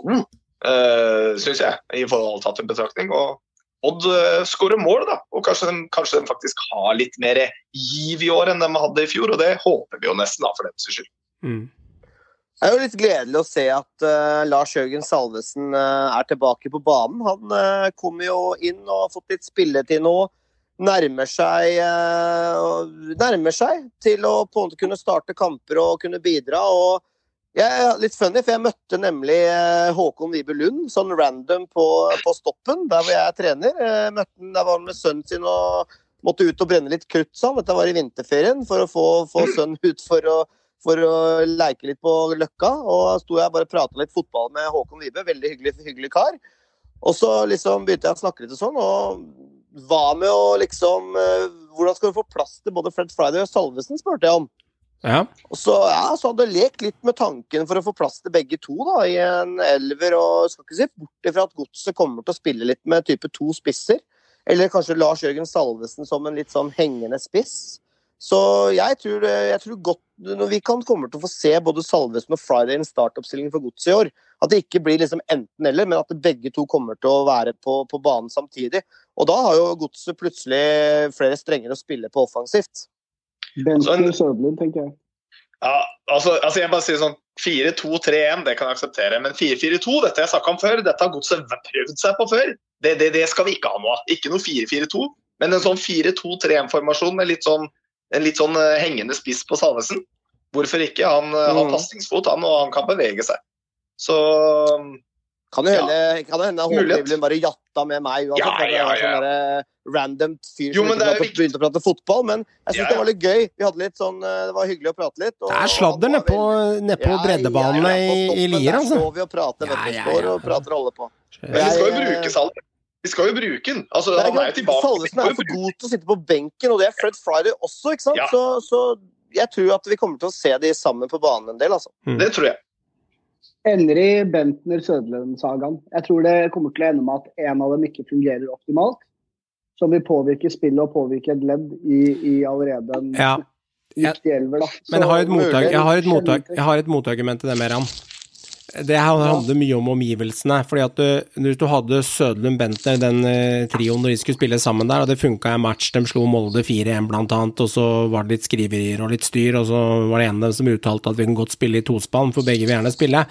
god, uh, syns jeg, i forhold tatt en betraktning. Og Odd uh, skårer mål, da. Og kanskje de, kanskje de faktisk har litt mer giv i år enn de hadde i fjor. Og det håper vi jo nesten, da, for deres skyld. Mm. Det er jo litt gledelig å se at uh, Lars Jørgen Salvesen uh, er tilbake på banen. Han uh, kommer jo inn og har fått litt spilletid nå. Nærmer seg, eh, nærmer seg til å på en måte kunne starte kamper og kunne bidra. og jeg er litt funny, for jeg møtte nemlig eh, Håkon Vibe Lund sånn random på, på Stoppen, der hvor jeg er trener. Eh, møtte Der var han med sønnen sin og måtte ut og brenne litt krutt, sa han. Dette var i vinterferien, for å få, få sønnen ut for å, for å leke litt på Løkka. Og da sto jeg bare og prata litt fotball med Håkon Vibe, veldig hyggelig, hyggelig kar. Og så liksom begynte jeg å snakke litt og sånn, og hva med å liksom eh, Hvordan skal du få plass til både Fred Friday og Salvesen, spurte jeg om. Ja. Og så, ja, så hadde jeg lekt litt med tanken for å få plass til begge to da, i en elver. og Skal ikke si bort ifra at Godset kommer til å spille litt med type to spisser. Eller kanskje Lars Jørgen Salvesen som en litt sånn hengende spiss. Så jeg tror, jeg tror godt vi kan kommer til å få se både Salvesen og Friday i en startoppstilling for Godset i år. At det ikke blir liksom enten-eller, men at begge to kommer til å være på, på banen samtidig. Og da har jo Godset plutselig flere strenger å spille på offensivt. Bentner Sødlund, tenker jeg. Ja, altså, altså jeg bare sier sånn 4-2-3-1, det kan jeg akseptere. Men 4-4-2, dette har jeg snakka om før, dette har Godset prøvd seg på før. Det, det, det skal vi ikke ha nå. Ikke noe 4-4-2, men en sånn 4-2-3-1-formasjon med litt sånn, en litt sånn eh, hengende spiss på Salvesen. Hvorfor ikke? Han mm. har pasningsfot, han, og han kan bevege seg. Så Kan jo hende, kan jo hende Håkon bare jatta med meg uansett. Ja, ja, ja. sånn der, eh, random fyr som men det begynte, å jo prate, begynte å prate fotball. Men jeg syns Ja, det var litt gøy. Vi hadde litt sånn, eh, Det var hyggelig å prate litt. og- Det er sladder nedpå ned på Ja, breddebanene ja, ja, i, i Lier, der altså. står vi og prater. Ja, ja, Står ja. og prater og holder på. Men vi skal jo bruke Salve. Vi skal jo bruke den. Altså, Det er han er jo tilbake. Salvesen er jo for god til å sitte på benken, og det er Fred Friday også, ikke sant? Ja. Så, så jeg tror at vi kommer til å se de sammen på banen en del, altså. Det tror jeg. Ender i Bentner Sødlund-sagaen. Jeg tror det kommer til å ende med at en av dem ikke fungerer optimalt. Som vil påvirke spillet og påvirke et ledd i, i allerede en Ja. viktig elver. Da. Men jeg har Så- motarg jeg, har et motag jeg har et motargument til det, Meran. Det handler mye om omgivelsene. fordi at du, Hvis du hadde Sødlund Bentner, den eh, trioen når de skulle spille sammen der, og det funka en match, de slo Molde 4-1 blant annet, og så var det litt skriverier og litt styr, og så var det en av dem som uttalte at vi kunne godt spille i tospann, for begge vil gjerne spille.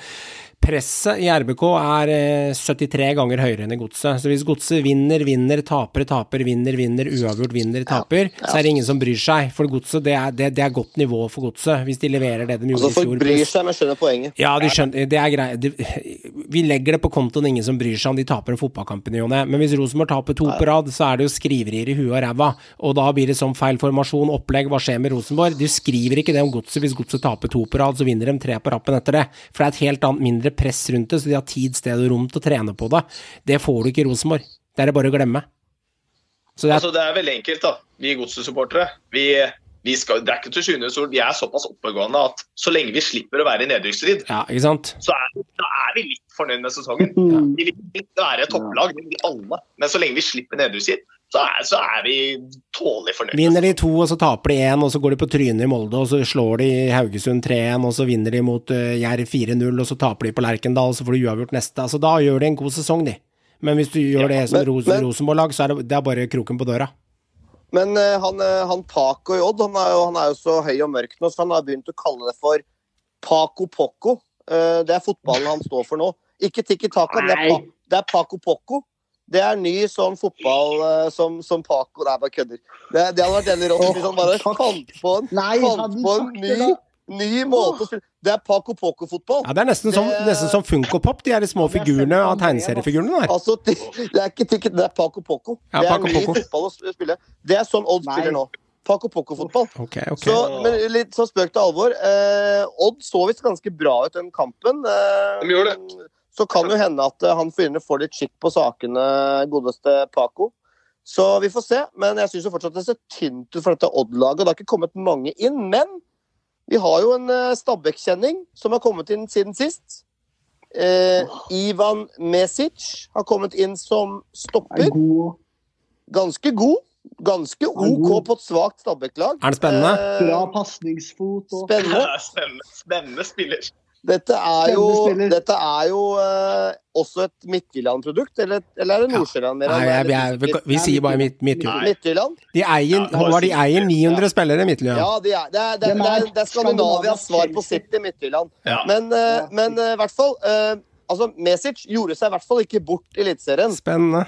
Presset i RBK er eh, 73 ganger høyere enn i Godset. Så hvis Godset vinner, vinner, taper, taper, vinner, vinner, uavgjort, vinner, taper, så er det ingen som bryr seg. For Godset, det er, det, det er godt nivå for Godset, hvis de leverer det de gjorde Altså, i Folk bryr seg, men skjønner poenget. ja, de skjønner, det er greit. Vi legger det på kontoen ingen som bryr seg om de taper en fotballkamp i ny og ne. Men hvis Rosenborg taper to på rad, så er det jo skriverier i huet og ræva. Og da blir det sånn feil formasjon, opplegg, hva skjer med Rosenborg? De skriver ikke det om godset. Hvis godset taper to på rad, så vinner de tre på rappen etter det. For det er et helt annet mindre press rundt det, så de har tid, sted og rom til å trene på det. Det får du ikke i Rosenborg. Det er det bare å glemme. Så det er Altså, det er veldig enkelt, da. Vi Godset-supportere. Vi, vi skal, det er ikke til sjuende sol. Vi er såpass oppegående at så lenge vi slipper å være i nedrykksstrid, Ja, så er, er vi litt fornøyd med sesongen. Ja. Vi vil ikke være et topplag, det vil alle. Men så lenge vi slipper nedrykksstrid, så er, så er vi tålelig fornøyd. Vinner de to, og så taper de én, og så går de på trynet i Molde, og så slår de Haugesund 3-1, og så vinner de mot uh, Jerv 4-0, og så taper de på Lerkendal, og så får du uavgjort neste. Altså, da gjør de en god sesong, de. Men hvis du gjør det som Ros Rosenborg-lag, så er det, det er bare kroken på døra. Men uh, han, eh, han Paco i Odd han er, jo, han er jo så høy og mørk nå, så han har begynt å kalle det for Paco Poco. Uh, det er fotballen han står for nå. Ikke Tikki Taka, det er, pa, det er Paco Poco. Det er ny sånn fotball uh, som, som Paco Nei, bare kødder. Det, det hadde vært veldig rått hvis han bare fant på en, Nei, fant på en ny det. Ny måte å spille Det er Paco Poco-fotball. Ja, det er nesten som, Det- nesten som Funko Pop, de her små figurene av tegneseriefigurene der. Altså, det, det er ikke ticket, det er Paco Poco. Ja, det er Paco ny Poco. fotball å spille. Det er sånn Odd Nei. spiller nå. Paco Poco-fotball. Okay, okay. Så, men litt sånn spøk til alvor. Eh, Odd så visst ganske bra ut den kampen. Eh, De gjorde det. Så kan jo hende at eh, han fyren får litt skikk på sakene, godeste Paco. Så vi får se. Men jeg syns fortsatt det ser tynt ut for dette Odd-laget. og Det har ikke kommet mange inn. Men vi har jo en uh, Stabæk-kjenning som har kommet inn siden sist. Eh, Ivan Mesic har kommet inn som Er stopper. Ganske god. Ganske OK på et svakt Stabæk-lag. Er det spennende? Eh, Bra pasningsfot. Og... spennende. Spennende, spennende spiller. Dette er jo, dette er jo uh, også et Midtjylland-produkt, eller, eller er det Nordsjælland? Ja. Nei, jeg, Er jeg, vi, vi sier bare midt, Midtjylland. Midtjylland? De eier, Håvard, de eier 900 spillere, Midtjylland. Ja, de er, det, er, det, er, det, er, det er Skandinavias svar på City, Midtjylland. Ja. Men, eh, men uh, i hvert fall altså, Mesic gjorde seg i hvert fall ikke bort i Eliteserien.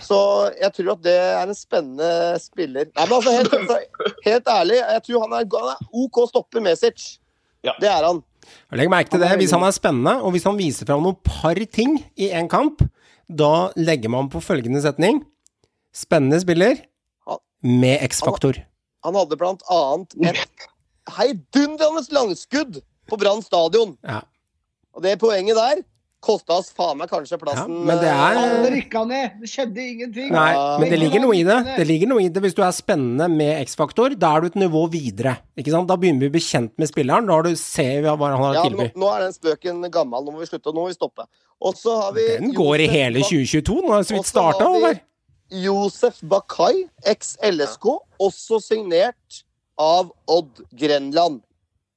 Så jeg tror at det er en spennende spiller. Nei, men altså, helt, helt ærlig, jeg tror han er, han er OK stopper Mesic. Ja. Det er han. Legg merke til det. Hvis han er spennende, og hvis han viser fram noen par ting i en kamp, da legger man på følgende setning Spennende spiller med X-faktor. Han hadde blant annet et heidundrende langskudd på Brann stadion. Ja. Og det poenget der kosta oss faen meg kanskje plassen Ja, men det er- eh, Alle rykka ned! Det skjedde ingenting. Nei, Ja. men det ligger noe i det. Det ligger noe i det hvis du er spennende med X-faktor. Da er du et nivå videre. Ikke sant? Da begynner vi å bli kjent med spilleren. Da har du ser vi hva han har å Ja, nå, tilby. nå er den spøken gammel. Nå må vi slutte. Nå må vi stoppe. Og så har vi Den går i hele 2022. Nå har vi så vidt starta. Håvard. Josef Bakai, eks-LSK, også signert av Odd Grenland.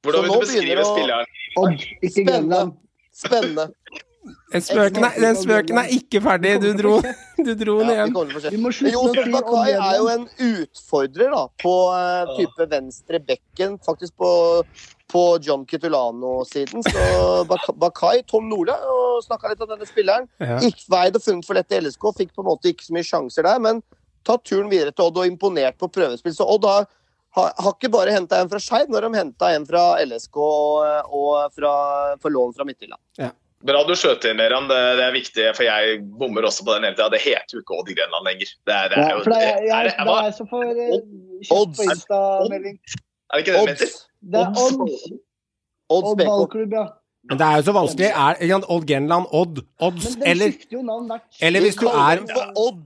Hvordan vil du beskrive spilleren? Odd, ikke Grenland. Spennende. Den spøken er, den spøken er ikke ferdig. Du dro, du dro den igjen. Josef si Bakai er jo en utfordrer da, på uh, type venstre bekken, faktisk på, på John Kitulano-siden. Så Bak- Bakai, Tom Nordli, og snakka litt om denne spilleren. Gikk veid og funnet for lett i LSK, fikk på en måte ikke så mye sjanser der, men tatt turen videre til Odd og imponert på prøvespill. Så Odd har, har, har ikke bare henta en fra Skeid, når de henta en fra LSK og, og fra, for lån fra Midtjylland. Bra du skjøt inn, Meran. Det, det er viktig, for jeg bommer også på den hele tida. Det heter jo ikke Odd Grenland lenger. Det er, det er jo det er, er, det- er uh, kjeft på Insta-melding. er ikke det det heter? Det er Odds. Odds Odd ballklubb, ja. Men det er jo så vanskelig. Er, Odd Grenland, Odd, Odds, eller, eller hvis du er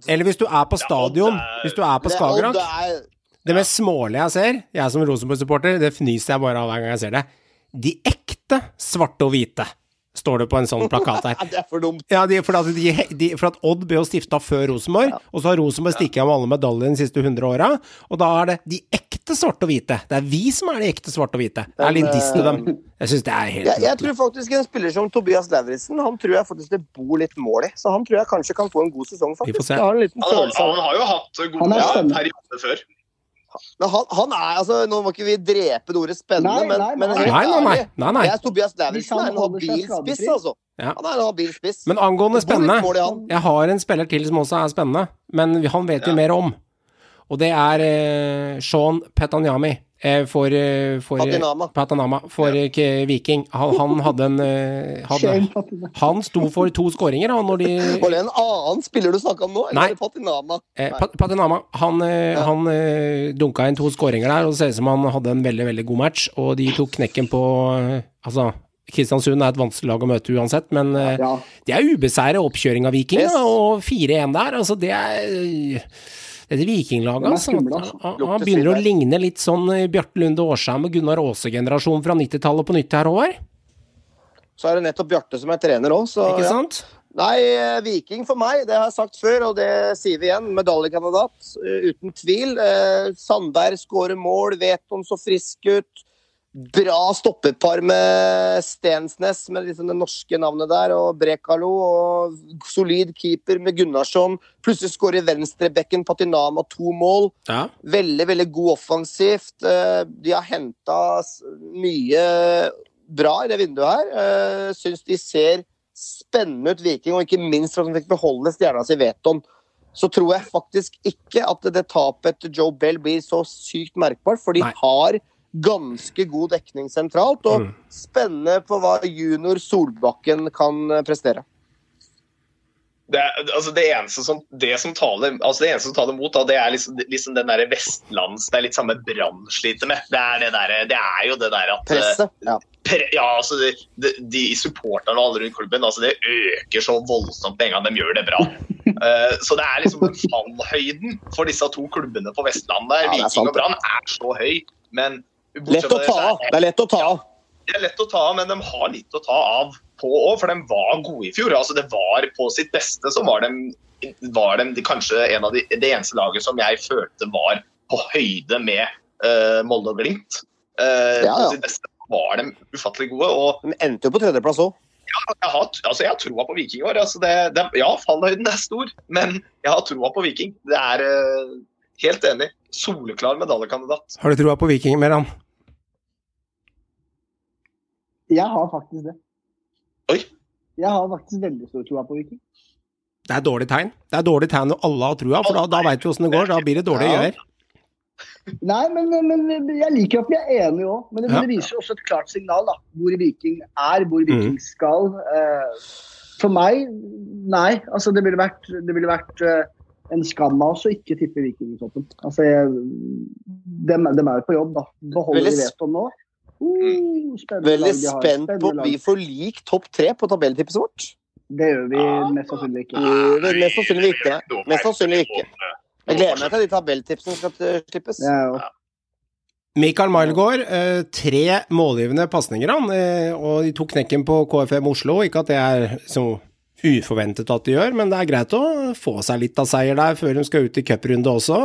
eller hvis du er på stadion, hvis du er på er Skagerrak det er- Det mest smålige jeg ser, jeg som Rosenborg-supporter, det fnyser jeg bare av hver gang jeg ser det. De ekte svarte og hvite, står det på en sånn plakat her. Det er for dumt. Ja, de, for, at de, de, for at Odd ble jo stifta før Rosenborg, og så har Rosenborg stikket av med alle medaljene de siste 100 åra, og da er det de ekte svarte og hvite. Det er vi som er de ekte svarte og hvite. Det er litt diss til dem. Jeg syns det er helt Jeg, jeg tror faktisk en spiller som Tobias Lauritzen Han tror jeg faktisk det bor litt mål i. Så han tror jeg kanskje kan få en god sesong, Vi får se. Jeg har en liten Han, følelse av han har jo hatt Han gode er perioder før. Men han, han er altså Nå må ikke vi drepe det ordet spennende, Nei, nei, men nei. Nei, nei, nei. nei, nei. Jeg er Tobias Lauritzen han er en habil spiss, altså. Ja. Han er en habil spiss. Men angående spennende. Jeg har en spiller til som også er spennende, men han vet vi Ja. mer om. Og det er eh, Sean Petanyami for, eh, for eh, Patinama. Patanama for ja. Viking. Han, han hadde en eh, hadde, Han sto for to skåringer, han, når de Var det en annen spiller du snakka om nå? Eller Nei. Patinama? Nei. Pat- Patinama han, eh, Ja. han eh, dunka inn to skåringer der, og det ser ut som han hadde en veldig veldig god match. Og de tok knekken på eh, Altså, Kristiansund er et vanskelig lag å møte uansett, men eh, Ja. det er ubeseiret oppkjøring av Viking, Yes. og 4-1 der. Altså, det er dette vikinglag. Altså. altså. Han, han begynner å ligne litt sånn eh, Bjarte Lunde Årsheim og Gunnar Aase-generasjonen fra 90-tallet på nytt her, Håvard. Så er det nettopp Bjarte som er trener òg, så Ikke ja. Nei, eh, Viking for meg, det har jeg sagt før, og det sier vi igjen. Medaljekandidat, eh, uten tvil. Sandberg skårer mål, Veton så frisk ut. Bra stoppepar med Stensnes, med liksom det norske navnet der, og Brekalo. Og solid keeper med Gunnarsson. Plutselig skårer venstrebekken Patinama to mål. Ja. Veldig, veldig god offensivt. Eh, De har henta mye bra i det vinduet her. Eh, Syns de ser spennende ut, Viking, og ikke minst for at de fikk beholde stjerna si Veton. Så tror jeg faktisk ikke at det tapet til Joe Bell blir så sykt merkbart, for de Nei. har ganske god dekning sentralt. Og Mm. spennende på hva junior Solbakken kan eh, prestere. det, altså det eneste som det som taler altså det eneste som taler mot, da, det er liksom, liksom den derre vestlands Det er litt samme Brann sliter med. Det er, det, der, det er jo det der at Presset. Ja. pre, ja, altså de, de, de supporterne og alle rundt klubben altså det øker så voldsomt med en gang de gjør det bra. Uh, så det er liksom den fallhøyden for disse to klubbene på Vestlandet. Ja, Viking og Brann er så høy, men Lett å ta av. Det er lett å ta av. det er lett å ta av, men de har litt å ta av på òg, for de var gode i fjor. Altså, det var På sitt beste så var de, var de kanskje en av de, det eneste laget som jeg følte var på høyde med uh, Molde og Glimt. Uh, Ja, ja. På sitt beste var de ufattelig gode. og De endte jo på tredjeplass òg. jeg har, altså, jeg har troa på Viking i år. Altså, det, det, ja, fallhøyden er stor, men jeg har troa på Viking. Det er uh, helt enig. Soleklar medaljekandidat. Har du troa på Viking, Meran? Jeg har faktisk det. Oi. Jeg har faktisk veldig stor tro på Viking. Det er dårlig tegn. Det er dårlig tegn når alle har trua, for da, da veit vi åssen det går. Da blir det dårlige Ja. gjøre Nei, men, men jeg liker at vi er enige òg. Men det, Ja. det viser jo også et klart signal da, hvor Viking er, hvor Viking skal. Eh, for meg, nei. Altså, det ville vært, det ville vært eh, en skam av oss å ikke tippe Viking i toppen. Altså, jeg, dem, dem er jo på jobb, da. Beholder vi vetoen nå? Uh, Veldig spent på om vi får lik topp tre på tabelltipset vårt. Det gjør vi mest sannsynlig ikke. Vel, Mest sannsynlig ikke. Mest sannsynlig ikke. Jeg gleder meg til de tabelltipsene skal eh, slippes. Ja, Mikael Mailgaard, eh, tre målgivende pasninger, han. eh, Og de tok knekken på KFM Oslo. Ikke at det er så uforventet at de gjør, men det er greit å få seg litt av seier der før de skal ut i cuprunde også.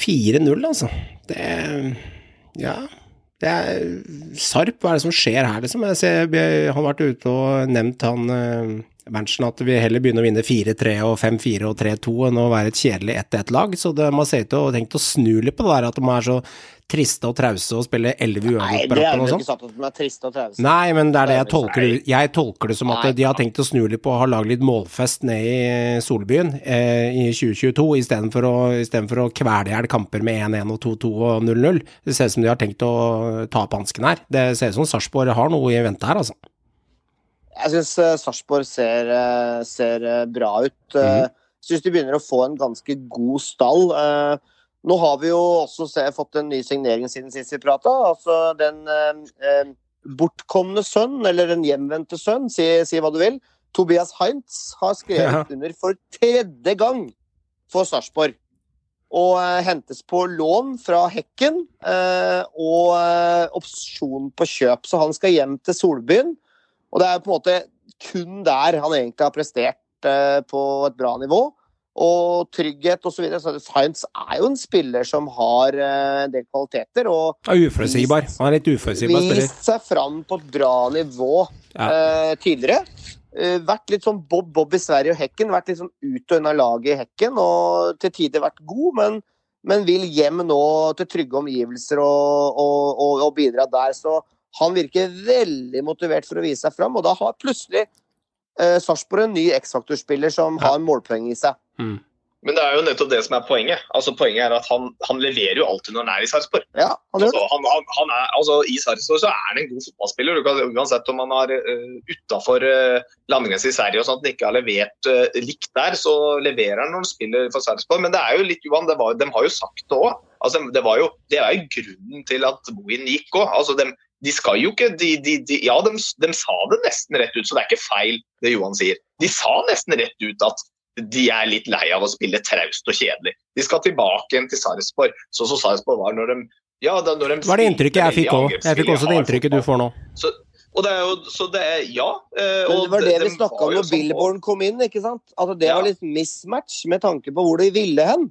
4-0, altså. Det Ja. Det er Sarp, hva er det som skjer her, liksom? Jeg ser, han har vært ute og nevnt, han eh, Berntsen, at vi heller begynner å vinne 4-3 og 5-4 og 3-2 enn å være et kjedelig 1-1-lag. Så det, man ser ut til å ha tenkt å snu litt på det der at de er så triste og trause og spille 11 Nei, uavgjort på det er rappen og jo sånn. ikke sagt at de er triste og trause. Nei, men det er det jeg tolker det Jeg tolker det som at de har tenkt å snu litt på å ha lagd litt målfest ned i Solbyen eh, i 2022, istedenfor å, istedenfor å kvele i hjel kamper med 1-1 og 2-2 og 0-0. Det ser ut som de har tenkt å ta opp hansken her. Det ser ut som Sarpsborg har noe i vente her, altså. Jeg syns uh, Sarpsborg ser, eh, ser eh, bra ut. Uh, syns de begynner å få en ganske god stall. Eh, nå har vi jo også se, fått en ny signering siden sist vi prata. Altså den eh, eh, bortkomne sønn, eller den hjemvendte sønn, si, si hva du vil. Tobias Heinz har skrevet Ja. under for tredje gang for Sarpsborg. Og eh, hentes på lån fra Hekken, eh, og eh, opsjon på kjøp. Så han skal hjem til Solbyen. Og det er på en måte kun der han egentlig har prestert eh, på et bra nivå. Og trygghet osv. Så, videre. så Science er jo en spiller som har eh, en del kvaliteter. Og Ja, uforutsigbar. Han er litt uforutsigbar spiller. vist seg fram på et bra nivå Ja. eh, tidligere. Uh, vært litt sånn Bob Bob i Sverige og Hekken. Vært litt sånn ut og unna laget i Hekken, og til tider vært god, men, men vil hjem nå til trygge omgivelser og, og, og, og bidra der. Så han virker veldig motivert for å vise seg fram, og da har plutselig eh, Sarpsborg en ny X-faktor-spiller som Ja. har målpoeng i seg. Men det er jo nettopp det som er poenget. Altså Poenget er at han, han leverer jo alltid når han er i Sarpsborg. Ja. Altså, han, han, han er, altså, I Sarpsborg så er han en god fotballspiller. Du kan, uansett om han er uh, utafor uh, landegrensen i Sverige og sånt, han ikke har levert uh, likt der, så leverer han når han spiller for Sarpsborg. Men det er jo litt, Johan, det var, de har jo sagt det òg. Altså, det, var jo, det er jo grunnen til at Bohin gikk òg. Altså, de, de skal jo ikke de, de, de, Ja, de, de sa det nesten rett ut, så det er ikke feil det Johan sier. De sa nesten rett ut at de er litt lei av å spille traust og kjedelig. De skal tilbake igjen til Sarpsborg, sånn som Sarpsborg var når de ja, da, når de Det var det inntrykket jeg fikk òg. Jeg fikk også det inntrykket du får nå. Så, og det er jo, så det er, ja. eh, Men og det var det de- vi snakka om når sånn Billborn kom inn. ikke sant? Altså Det Ja. var litt mismatch med tanke på hvor de ville hen.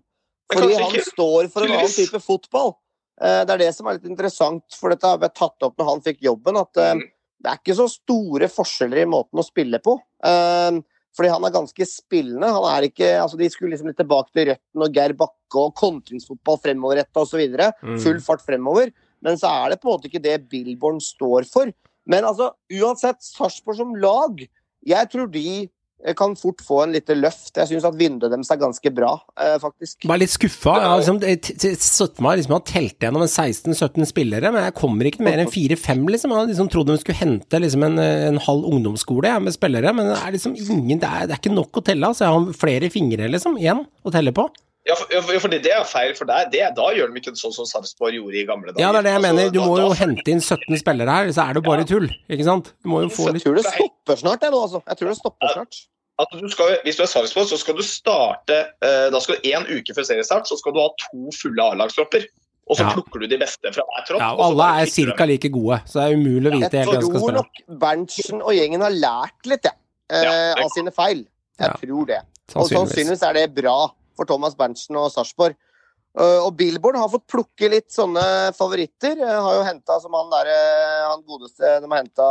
Fordi han ikke. står for en annen type fotball. Eh, Det er det som er litt interessant, for dette har vi tatt opp når han fikk jobben. At eh, Mm. det er ikke så store forskjeller i måten å spille på. Eh, Fordi han er ganske spillende. Han er ikke, altså De skulle liksom litt tilbake til røttene og Geir Bakke og kontringsfotball fremoverretta osv. Mm. Full fart fremover. Men så er det på en måte ikke det Billborn står for. Men altså, uansett, Sarpsborg som lag Jeg tror de kan fort få en lite løft. Jeg syns at vinduet deres er ganske bra, eh, faktisk. Bare litt skuffa. Jeg har liksom, meg liksom, jeg har telt gjennom en 16-17 spillere, men jeg kommer ikke mer enn 4-5, liksom. Jeg hadde liksom trodd de skulle hente liksom en, en halv ungdomsskole med spillere, men det er liksom ingen Det er, det er ikke nok å telle. Altså, jeg har flere fingre, liksom, igjen å telle på. Ja, for, ja, for det er feil, for deg. det, da gjør de ikke sånn som Sarpsborg gjorde i gamle dager. Ja, det er det jeg Altså, mener. Du da- må da- jo hente inn 17 spillere her, så er det jo bare tull. Ikke sant? Du må jo få litt Jeg tror det stopper snart, jeg nå, altså. Jeg tror det stopper snart. at du skal, hvis du er Sarpsborg, så skal du starte eh, Da skal du én uke før seriestart så skal du ha to fulle A-lagstropper. Og så Ja. plukker du de beste fra hver tropp. Ja, og og alle er ca. like gode, så det er umulig å vite Jeg helt hvem som skal tror nok Berntsen og gjengen har lært litt, jeg. Eh, Ja, av sine feil. Jeg Ja. tror det. Og sannsynligvis er det bra for Thomas Berntsen og Sarpsborg. Uh, og Billboard har fått plukke litt sånne favoritter. Uh, har jo henta som han derre Han godeste de har henta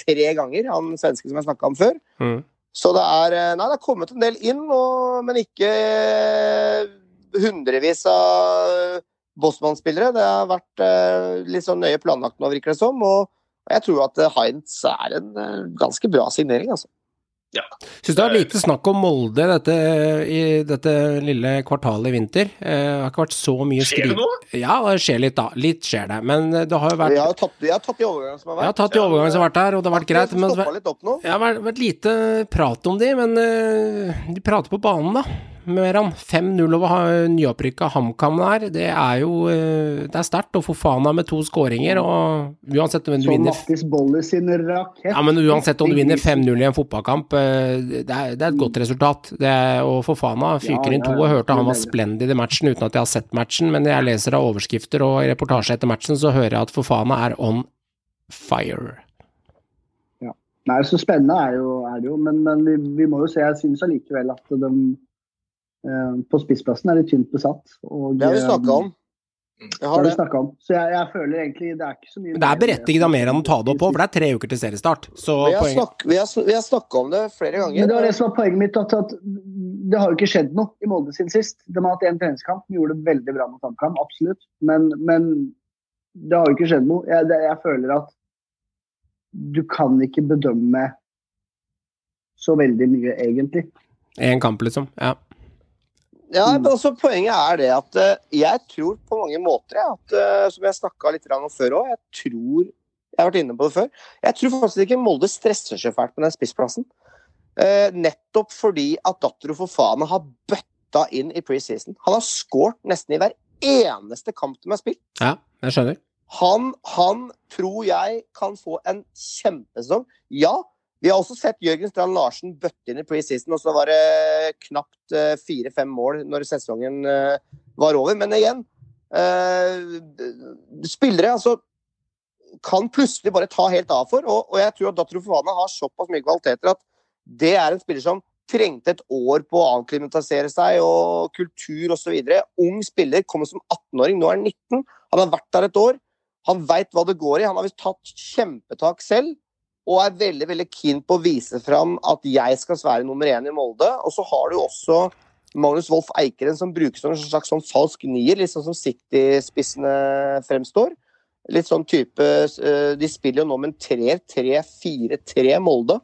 tre ganger, han svenske som jeg snakka om før. Mm. Så det er uh, Nei, det har kommet en del inn, og, men ikke hundrevis av Bosman-spillere. Det har vært litt sånn nøye planlagt nå, virker det som. Og jeg tror at Heinz er en ganske bra signering, altså. Syns det var lite snakk om Molde dette, i dette lille kvartalet i vinter. Eh, Det har ikke vært så mye Skjer det noe? Ja, det skjer litt, da. Litt skjer det. Men det har jo vært Jeg har tatt, jeg har tatt de overgangene som har vært. Jeg har tatt de overgangene som har vært der, og det har vært greit. Men Det litt opp nå. det har vært, vært lite prat om de, men eh, de prater på banen, da. Meran. 5-0 over nyopprykka HamKam der. Det er jo eh, Det er sterkt Og Fofana med to skåringer, og uansett om du vinner ja, men uansett om du vinner 5-0 i en fotballkamp, eh, det er, det er et godt resultat. Det er, og Fofana fyker inn to, og hørte han var splendid i matchen uten at jeg har sett matchen, men jeg leser av overskrifter og i reportasje etter matchen, så hører jeg at Fofana er on fire. Nei, så spennende er, jo, er det jo, men, men vi, vi må jo se. Jeg synes allikevel at de på spissplassen er det tynt besatt. Og, Det har vi eh, snakka om. Jeg Det har har det. snakket om. Så jeg, jeg føler egentlig det er ikke så mye Men det er berettiget av mer enn å ta det opp på, for det er tre uker til seriestart. Så Vi har, snakk, vi har, vi har snakka om det flere ganger. Men det var det som var poenget mitt. At, at det har jo ikke skjedd noe i Molde siden sist. De har hatt én treningskamp, de gjorde det veldig bra mot HamKam, absolutt. Men, men det har jo ikke skjedd noe. Jeg, det, jeg føler at du kan ikke bedømme så veldig mye, egentlig. Én kamp, liksom. Ja. Ja, men også Poenget er det at eh, jeg tror på mange måter at, eh, Som jeg snakka litt om før òg, jeg tror Jeg har vært inne på det før. Jeg tror faktisk ikke Molde stresser så fælt på den spissplassen. Eh, nettopp fordi at Dattero Fofana har bøtta inn i preseason. Han har skåret nesten i hver eneste kamp de har spilt. ja, jeg skjønner. Han, han tror jeg kan få en kjempesesong. Ja, vi har også sett Jørgen Strand Larsen bøtte inn i preseason, og så var det knapt eh, fire-fem mål når sesongen eh, var over. Men igjen eh, Spillere altså kan plutselig bare ta helt av for, og, og jeg tror at Dattero Fofana har såpass mye kvaliteter at det er en spiller som trengte et år på å avklimatisere seg og kultur osv. Ung spiller, kommer som 18-åring, nå er han 19. Han har vært der et år. Han veit hva det går i. Han har visst tatt kjempetak selv. Og er veldig veldig keen på å vise fram at jeg skal være nummer én i Molde. Og så har du også Magnus Wolff Eikeren som brukes som en slags sånn falsk nier, litt sånn som City-spissene fremstår. Litt sånn type eh, De spiller jo nå med en 3-3-4-3 Molde.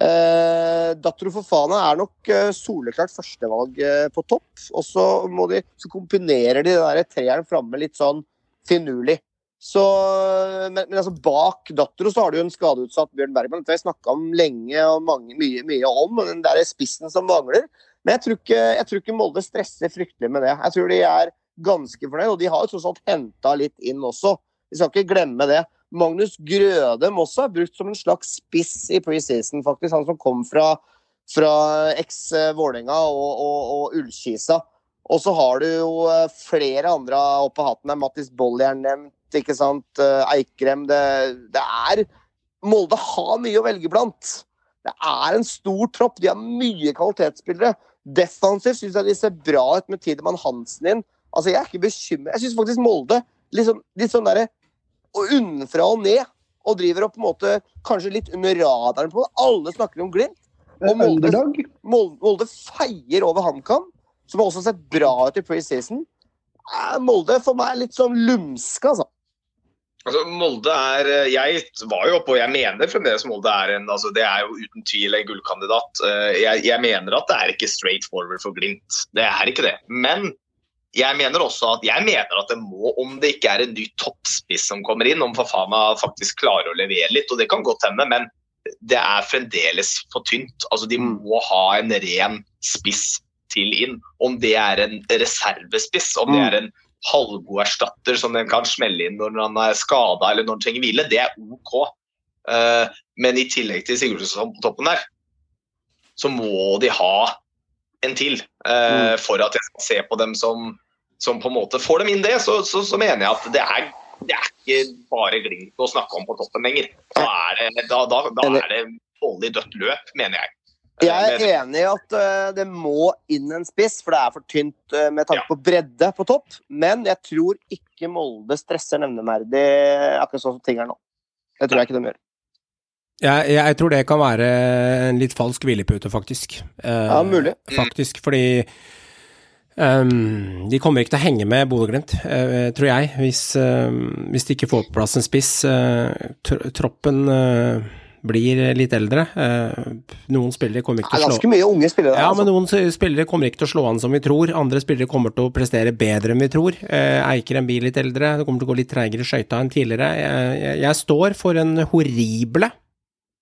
Eh, Dattero Fofana er nok eh, soleklart førstevalg eh, på topp. Og så, må de, så kombinerer de den der treeren framme litt sånn finurlig. Så, men, men altså bak dattera så har du jo en skadeutsatt Bjørn Bergman. Det har jeg snakka om lenge og mange, mye, mye om. Den der spissen som mangler. Men jeg tror, ikke, jeg tror ikke Molde stresser fryktelig med det. Jeg tror de er ganske fornøyd, og de har jo tross alt henta litt inn også. Vi skal ikke glemme det. Magnus Grødem også er brukt som en slags spiss i preseason, faktisk. Han som kom fra, fra eks-Vålerenga og, og, og Ullkisa. Og så har du jo eh, flere andre oppe av hatten. Mattis Bolli er nevnt, ikke sant. Eh, Eikrem. Det, det er Molde har mye å velge blant. Det er en stor tropp. De har mye kvalitetsspillere. Defensivt syns jeg de ser bra ut med Tidemann Hansen inn. Altså, Jeg er ikke bekymret. Jeg syns faktisk Molde sånn, litt sånn derre unnenfra og ned. Og driver og på en måte kanskje litt under radaren på det. Alle snakker om Glimt. Og Molde, Molde, Molde feier over HamKam, som har også sett bra ut i preseason. Eh, Molde for meg er litt sånn lumske, altså. Altså, Molde er Jeg var jo oppe, og jeg mener fremdeles Molde er en altså Det er jo uten tvil en gullkandidat. Eh, Jeg, jeg mener at det er ikke straight forward for Glimt. Det er ikke det. Men jeg mener også at jeg mener at det må, om det ikke er en ny toppspiss som kommer inn, om Fafana faktisk klarer å levere litt, og det kan godt hende, men det er fremdeles for tynt. Altså, De må ha en ren spiss til inn. Om det er en reservespiss, om det er en halvgod erstatter som den kan smelle inn når han er skada eller når han trenger hvile, det er OK. Eh, men i tillegg til Sigurdsson på toppen der, så må de ha en til. eh, For at jeg skal se på dem som, som på en måte får dem inn det, så, så, så mener jeg at det er, det er ikke bare Glimt å snakke om på toppen lenger. Da er det, da, da, da er det dødt løp, mener jeg. Jeg er enig i at eh, det må inn en spiss, for det er for tynt eh, med tanke Ja. på bredde på topp. Men jeg tror ikke Molde stresser nevneverdig akkurat sånn som ting er nå. Det tror jeg ikke de gjør. Jeg, jeg tror det kan være en litt falsk hvilepute, faktisk. Eh, Ja, mulig. Faktisk, fordi um, de kommer ikke til å henge med Bodø-Glimt, uh, tror jeg, hvis, uh, hvis de ikke får på plass en spiss. Uh, tr troppen blir litt eldre. Eh, noen spillere kommer ikke til å slå ganske mye unge spillere ja, men altså. noen spillere kommer ikke til å slå an som vi tror. Andre spillere kommer til å prestere bedre enn vi tror. Eh, Eikrem blir litt eldre, det kommer til å gå litt treigere i skøyta enn tidligere. Jeg, står for en horrible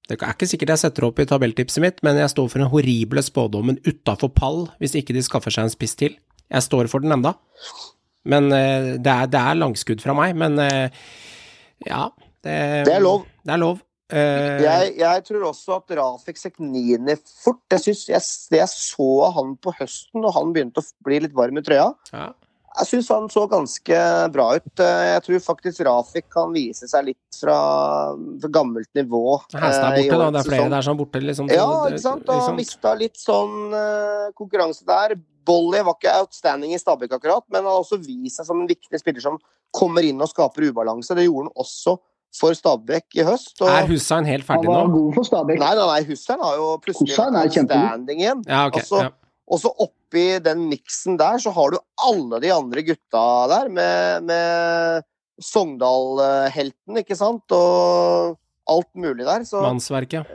Det er ikke sikkert jeg setter opp i tabelltipset mitt, men jeg står for den horrible spådommen utafor pall hvis ikke de skaffer seg en spiss til. Jeg står for den enda. Men eh, det, er, det er langskudd fra meg, men eh, ja det, Det er lov. Det er lov. Eh, Jeg, jeg tror også at Rafik Seknini fort jeg, synes, jeg, jeg så han på høsten, og han begynte å bli litt varm i trøya ja. Jeg syns han så ganske bra ut. Eh, Jeg tror faktisk Rafik kan vise seg litt fra, fra gammelt nivå. Hestene er eh, borte, da. Det er flere der som er borte, liksom. Ja, ikke sant. Og ikke mista litt sånn eh, konkurranse der. Bolly var ikke outstanding i Stabæk akkurat, men han har også vist seg som en viktig spiller som kommer inn og skaper ubalanse. Det gjorde han også for Stabæk i høst. Og... Er Hussein helt Han ferdig var nå? god for Stabæk. Nei, nei, nei, Hussein har jo plutselig vært kjempegod. igjen. Ja, okay, Altså, ja. Og så oppi den miksen der, så har du alle de andre gutta der, med, med Sogndal-helten, ikke sant, og alt mulig der. Så Mannsverket.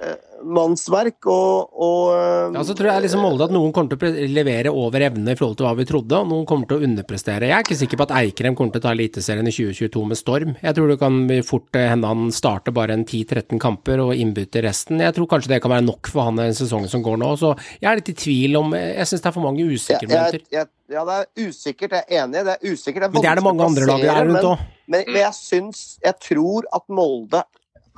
mannsverk og, og Ja, så tror jeg liksom Molde at noen kommer til å levere over evne i forhold til hva vi trodde, og noen kommer til å underprestere. Jeg er ikke sikker på at Eikrem kommer til å ta Eliteserien i 2022 med storm. Jeg tror det kan fort eh, hende han starter bare en 10-13 kamper og innbytter resten. Jeg tror kanskje det kan være nok for han en sesongen som går nå. Så jeg er litt i tvil om Jeg syns det er for mange usikre usikkerhetsmomenter. ja, det er usikkert, jeg er enig. Det er usikkert. Men det er det mange andre lag rundt òg. Men, men jeg syns Jeg tror at Molde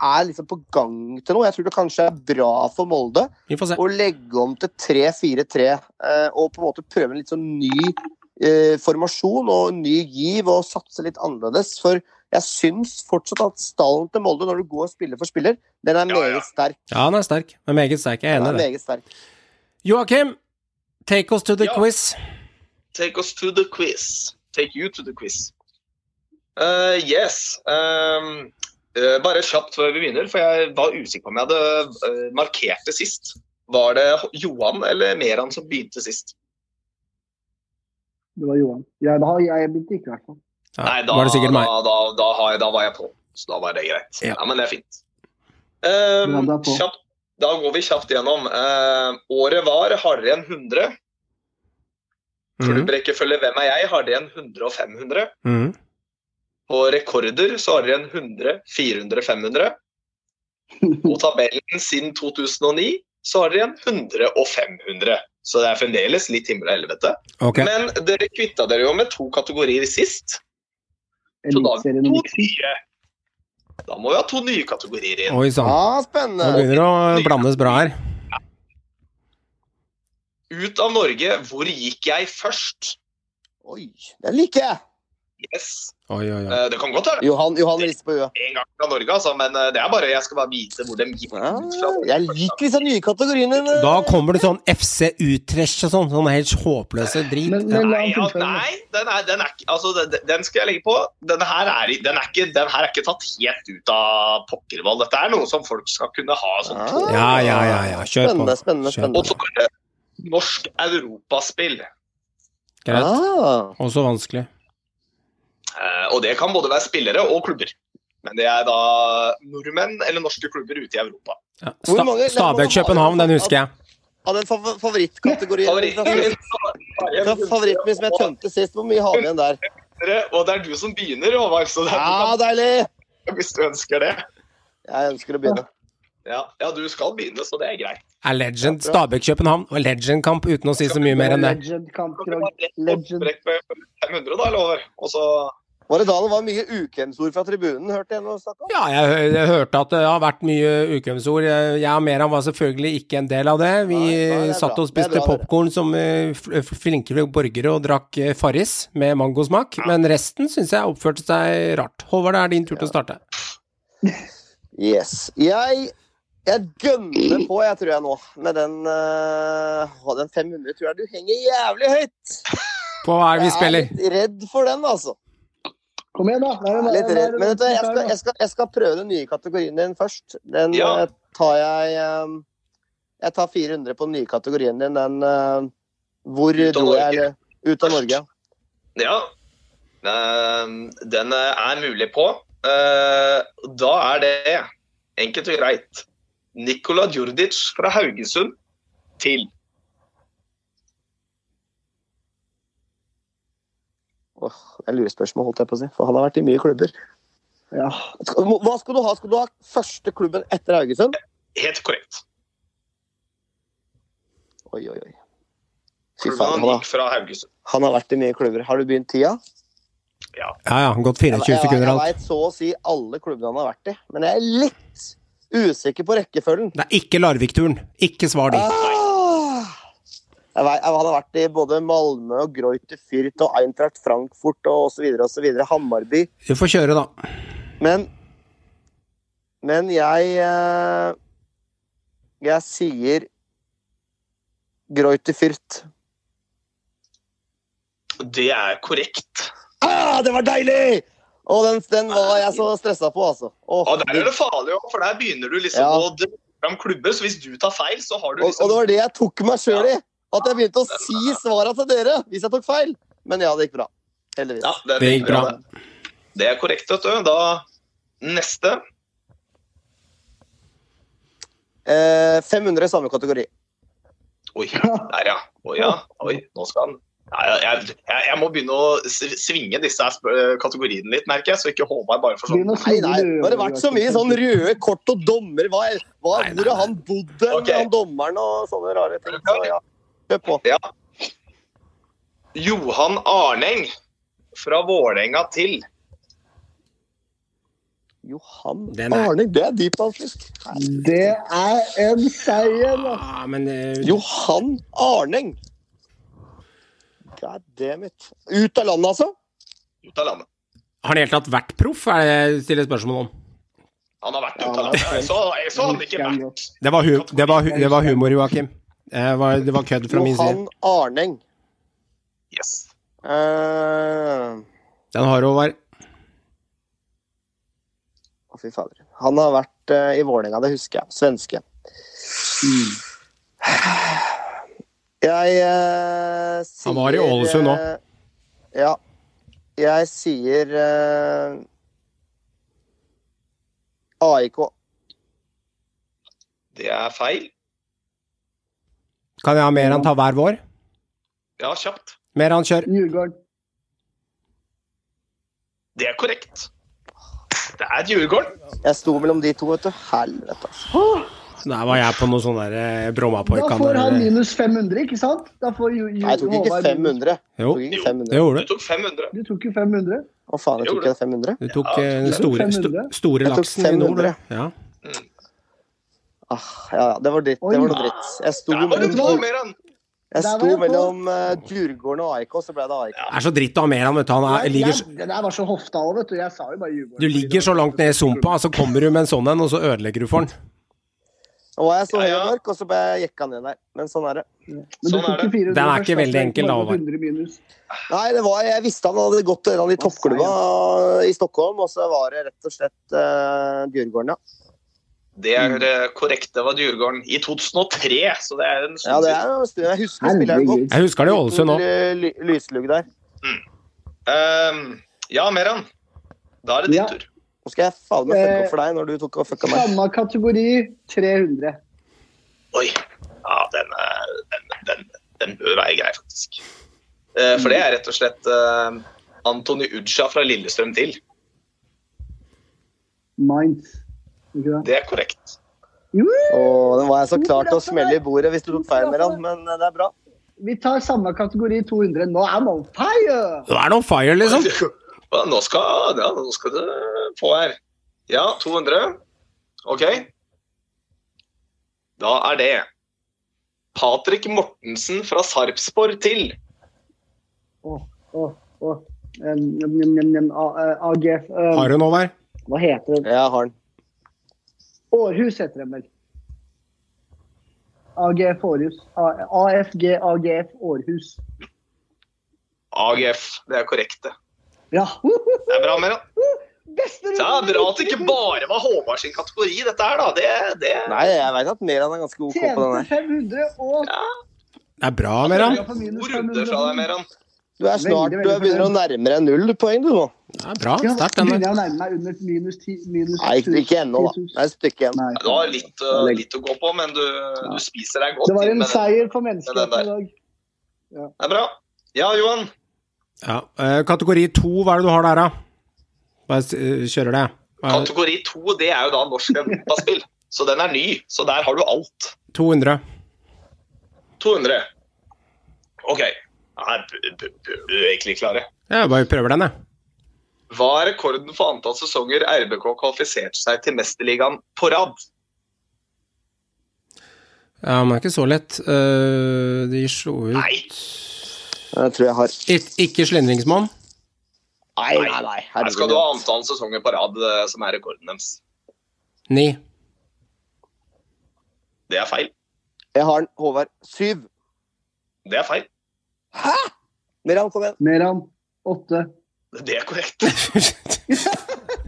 er liksom på gang til noe. Jeg tror det kanskje er bra for Molde Vi får se. å legge om til 3-4-3 eh, og på en måte prøve en litt sånn ny eh, formasjon og ny giv og satse litt annerledes. For jeg syns fortsatt at stallen til Molde, når du går spiller for spiller, den er Ja, meget ja. sterk. Ja, den er sterk. Den er meget sterk. Jeg er enig i det. Joakim, take us to the Ja. quiz. Take us to the quiz. Take you to the quiz. Uh, yes. Um, bare kjapt før vi begynner, for jeg var usikker på om jeg hadde uh, markert det sist. Var det Johan eller Meran som begynte sist? Det var Johan. Ja, da har jeg begynte ikke, i hvert fall. Ja, Nei, da, var det sikkert meg. da, da, har jeg, da var jeg på. Så da var det greit. Ja. Ja, men det er fint. Um, kjapt, da går vi kjapt gjennom. Uh, året var hardere enn en 100. Mhm, Klubbrekkefølge Hvem er jeg? Hardere enn 100 og 500. mhm. På rekorder så har dere en 100, 400, 500. På tabellen siden 2009 så har dere en 100 og 500. Så det er fremdeles litt himmel og helvete. Okay. Men dere kvitta dere jo med to kategorier sist. Så da har vi to nye. Da må vi ha to nye kategorier inn. Oi sann. Ja, Nå spennende. begynner det å blandes bra her. Ut av Norge, hvor gikk jeg først? Oi, den liker jeg. Yes. Oi, oi, oi. Eh, Det kan godt være Johan, Johan rister på huet. en gang fra Norge, altså, men eh, det er bare jeg skal bare vite hvor de gikk Ja, jeg liker disse nye kategoriene. Da kommer det sånn FC Utrecht og sånn, sånn helt håpløse drit. Men, men Nei, ja, nei den, er, den, er, ikke- altså, den, den skal jeg legge på. Den her er, den er, ikke, den her er ikke tatt helt ut av pokkervoll. Dette er noe som folk skal kunne ha sånn Ah. Ja, ja, ja, ja. Kjør på. Spennende, spennende, spennende. Og så er det norsk europaspill. Greit. Ah, Også vanskelig. Eh, og det kan både være spillere og klubber. Men det er da nordmenn eller norske klubber ute i Europa. Ja. Stabæk København, den husker jeg. Av den fa favorittkategorien Favoritten Favoritt min fra favoritten min som jeg tømte sist, hvor mye har vi igjen der? Og det er du som begynner, Håvard, så det Ja, er, deilig! hvis du ønsker det. Jeg ønsker å begynne. Ja, ja, du skal begynne, så det er greit. Er Legend Stabæk København og Legend-kamp uten å si så mye mer enn det. Legend-kamp, Krog. Legend. På 500 da, lover. Og så Var det da det var mye ukvemsord fra tribunen, hørte jeg noe snakk om? Ja, jeg, jeg hørte at det har vært mye ukvemsord. Jeg og Meran var selvfølgelig ikke en del av det. Vi Nei, nei, satt og spiste popkorn som eh, flinke borgere og drakk eh, Farris med mangosmak. Men resten syns jeg oppførte seg rart. Håvard, det er din tur til å starte. Yes. Jeg, jeg gønner på, jeg tror jeg nå, med den, uh, den 500 tror jeg du henger jævlig høyt. På hva er det vi spiller? Jeg er litt redd for den, altså. Kom igjen, da. Nei, nei, nei. Men vet du, jeg skal, jeg, skal, jeg skal prøve den nye kategorien din først. Den Ja. eh, tar jeg eh, Jeg tar 400 på den nye kategorien din. Den eh, Hvor dro jeg? Ut av Norge. Ja. Ehm, Den er mulig på. Eh, Da er det enkelt og greit Nikola Djurdic fra Haugesund til Åh, det er lurespørsmål, holdt jeg på å si. For han har vært i mye klubber. Ja. Hva skal du ha? Skal du ha første klubben etter Haugesund? Helt korrekt. Oi, oi, oi. Fy faen, han han har, gikk fra Haugesund. han har vært i mye klubber. Har du begynt tida? Ja ja, gått Jeg, 24 jeg, sekunder jeg alt. veit så å si alle klubbene han har vært i, men jeg er litt usikker på rekkefølgen. Det er ikke Larvik-turen. Ikke svar de. Ah! Jeg vet, han har vært i både Malmö og Greuter Fürth og Eintracht Frankfurt og osv. osv. Hammarby. Du får kjøre, da. Men Men jeg eh, Jeg sier Greuter Fürth. Det er korrekt. Ah, det var deilig! Og den, den var jeg så stressa på, altså. Åh, ja, der er det farlig òg, for der begynner du liksom Ja. å dra fram klubber. Så hvis du tar feil, så har du liksom og det var det jeg tok meg sjøl i. At jeg begynte å si svara til dere hvis jeg tok feil. Men ja, det gikk bra. Heldigvis. Ja, det, Det gikk bra. det. Det er korrekt, vet du. Da neste. Eh, 500 i samme kategori. Oi, der ja. Oi, ja. Oi, nå skal han jeg, jeg, jeg må begynne å svinge disse kategoriene litt, merker jeg, så ikke Håvard bare får sånn Nei, nei, nå har det vært så mye sånn røde kort og dommer. Hva, er- hva, Nei, nei, hvor har han bodd, okay. Han dommeren og sånne rare ting? Så ja, kjør på. Ja. Johan Arneng fra Vålerenga til Johan er- det er dypt faktisk. Det er en seier, da. Ja, men uh... Johan Arneng. God damn it. Ut av landet, altså? ut av landet. har han helt tatt vært proff, er det jeg stiller spørsmål om. Han har vært ute av landet. Jeg så, jeg så han ikke vært. Det var, hu det var, hu det var humor, Joakim. Det var, det var kødd fra min side. Johan Arneng. Yes. Uh, Den har Håvard. Å, fy fader. Han har vært uh, i Vålerenga, det husker jeg. Svenske. Jeg uh, sier Han var i Ålesund nå. eh, ja. Jeg sier eh, AIK. Det er feil. Kan jeg ha mer enn ta hver vår? Ja, kjapt. Mer enn kjør. Djurgården. Det er korrekt. Det er Djurgården. Jeg sto mellom de to, vet du. Helvete, altså. Der var jeg på noe sånn der eh, Da får han minus 500, ikke sant? Da får jo, jo, Nei, jeg tok ikke 500. Jo, tok ikke det gjorde Du tok 500. Du tok jo 500. Å faen, jeg tok ikke 500? Du tok Ja, eh, den store, store laksen i nord. du. Ja. Ah, ja, ja, det var dritt. Det var noe dritt. Jeg sto Der var det to mellom, mer enn. jeg sto mellom uh, Djurgården og AIK, så ble det AIK. Det er så dritt å ha mer vet du. Han er, ligger, jeg- Det der var så hofta òg, vet du. Jeg sa jo bare Djurgården. du ligger så langt ned i sumpa, så kommer du med en sånn en, og så ødelegger du for den. Nå var jeg så høy og mørk, og så ble jeg jekka ned der. Men sånn er det. Men Sånn er det. 400 Den er først, ikke veldig enkel, da, Håvard. 100 minus. Nei, det var, jeg visste han hadde gått til en av de toppklubba i Stockholm, og så var det rett og slett uh, Djurgården, ja. Det er eh, korrekt. Det var Djurgården i 2003, så det er en Ja, stund det siden. er en stund. Jeg husker spilleren godt. Jeg husker det i Ålesund òg. Lyslugg der. Ehm, ja, Meran. Da er det din Ja. tur. Nå skal jeg faen meg fucke opp for deg når du tok og fucka meg. Samme kategori 300. Oi. Ja, den, er- den, den, den bør være grei, faktisk. Eh, For det er rett og slett uh, Antony Udsja fra Lillestrøm til. Minds. Ikke det? Det er korrekt. Jo, Og var jeg så klar til å smelle i bordet hvis du tok feil med han, men eh, det er bra. vi tar samme kategori 200. Nå er han on fire! Nå er det on fire, liksom. Nå skal, ja, nå skal du få her. Ja, 200. OK. Da er det Patrick Mortensen fra Sarpsborg til. Åh, åh, åh. AG. Har du noe der? Hva heter den? Jeg har den. Århus heter den vel. AGF Århus. AFG AGF Århus. AGF. Det er korrekt, det. Ja. Det er bra, Meran. Beste Det er bra at det ikke bare var Håvard sin kategori, dette her, da. Det, det Nei, jeg veit at Meran er ganske OK på den Tjente der. 500 og Det er bra, Meran. To runder fra deg, Meran. Du er snart du er begynner å nærme deg null poeng, du nå. Bra. Sterkt, den jeg nærmer meg under minus 10 minus Nei, ikke, ennå, da. Det er et stykke igjen. Nei. Du har litt, uh, litt å gå på, men du, du spiser deg godt Det var en med seier for mennesket menneskeheten i dag. Ja. Det er bra. Ja, Johan. Ja. eh, kategori to, hva er det du har der, da? Bare eh, kjører det. Er? Kategori to, det er jo da norsk europaspill. Så den er ny. Så der har du alt. 200. 200. OK. Her b- b- du egentlig klare. Jeg bare prøver den, jeg. Hva er rekorden for antall sesonger RBK kvalifiserte seg til Mesterligaen på rad? Ja, men det er ikke så lett. Eh, de slo ut Nei. Jeg tror jeg har Ik Ikke slendringsmann? Nei, nei, nei. Her skal du ha antall sesonger på rad eh, som er rekorden deres. Ni. Det er feil. Jeg har den, Håvard. Syv. Det er feil. Hæ?! Meran, kom igjen. Meran 8. Det er korrekt.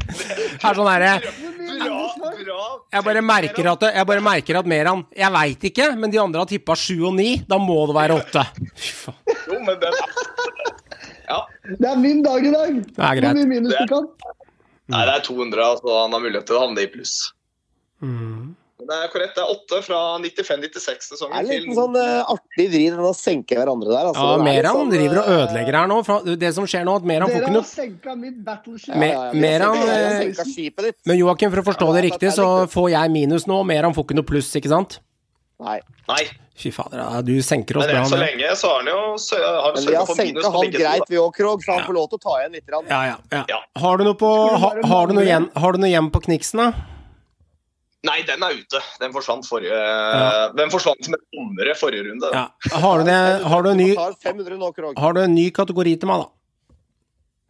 Det er sånn Bra, bra. Jeg bare merker at, jeg bare merker at Meran Jeg veit ikke, men de andre har tippa sju og ni. Da må det være åtte. Jo, men den Ja. Det er min dag i dag! Det er Hvor greit. mye minus Det- du kan? Nei, det er 200, så han har mulighet til å havne i pluss. Mm. Men Det er korrekt. Det er åtte fra 95-96-sesongen er litt til sånn uh, artig vri, den å senke hverandre der. Altså, Ja, er Meran sånn, driver og eh, ødelegger her nå. Fra- Det som skjer nå, at Meran får Dere ikke har noe senka mitt battleship. Ja, ja, ja, Meran, eh, senket skipet ditt. Men Joakim, for å forstå Ja, det det er riktig, så får jeg minus nå. Meran får ikke noe pluss, ikke sant? Nei. Nei, Fy fader, du senker oss men det enn så lenge så har han jo sø- har Men vi har senka han greit, vi òg, Krog, så han får lov til å ta igjen litt. Ja, ja, ja. Ja. Har du noe på ha, Har du noe igjen Har du noe igjen på Kniksen, da? Nei, den er ute. Den forsvant forrige Ja. Den forsvant som et dommere forrige runde. Ja. Har du, det, har, du en ny, Han tar 500 nå, Krog. har du en ny kategori til meg, da?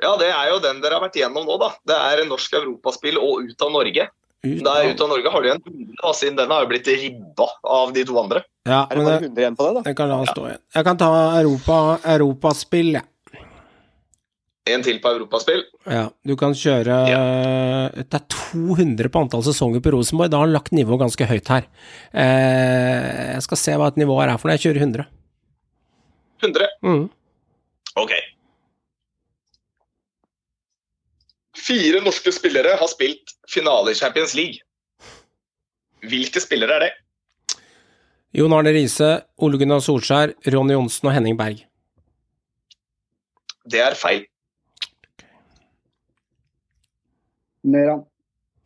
Ja, det er jo den dere har vært igjennom nå, da. Det er norsk europaspill og ut av Norge. Ut, er ut av Norge har du en runde, siden den har jo blitt ribba av de to andre. ja, Er det men bare 100 igjen på det, da? jeg kan la den stå igjen. Jeg kan ta Europa, Europaspill, jeg. En til på europaspill. Ja, du kan kjøre Det er 200 på antall sesonger på Rosenborg. Da har han lagt nivået ganske høyt her. Eh, jeg skal se hva et nivå her er for når jeg kjører 100. 100. Mm. Ok. Fire norske spillere har spilt finale i Champions League. Hvilke spillere er det? Jon Arne Riise, Ole Gunnar Solskjær, Ronny Johnsen og Henning Berg. Det er feil. Meran.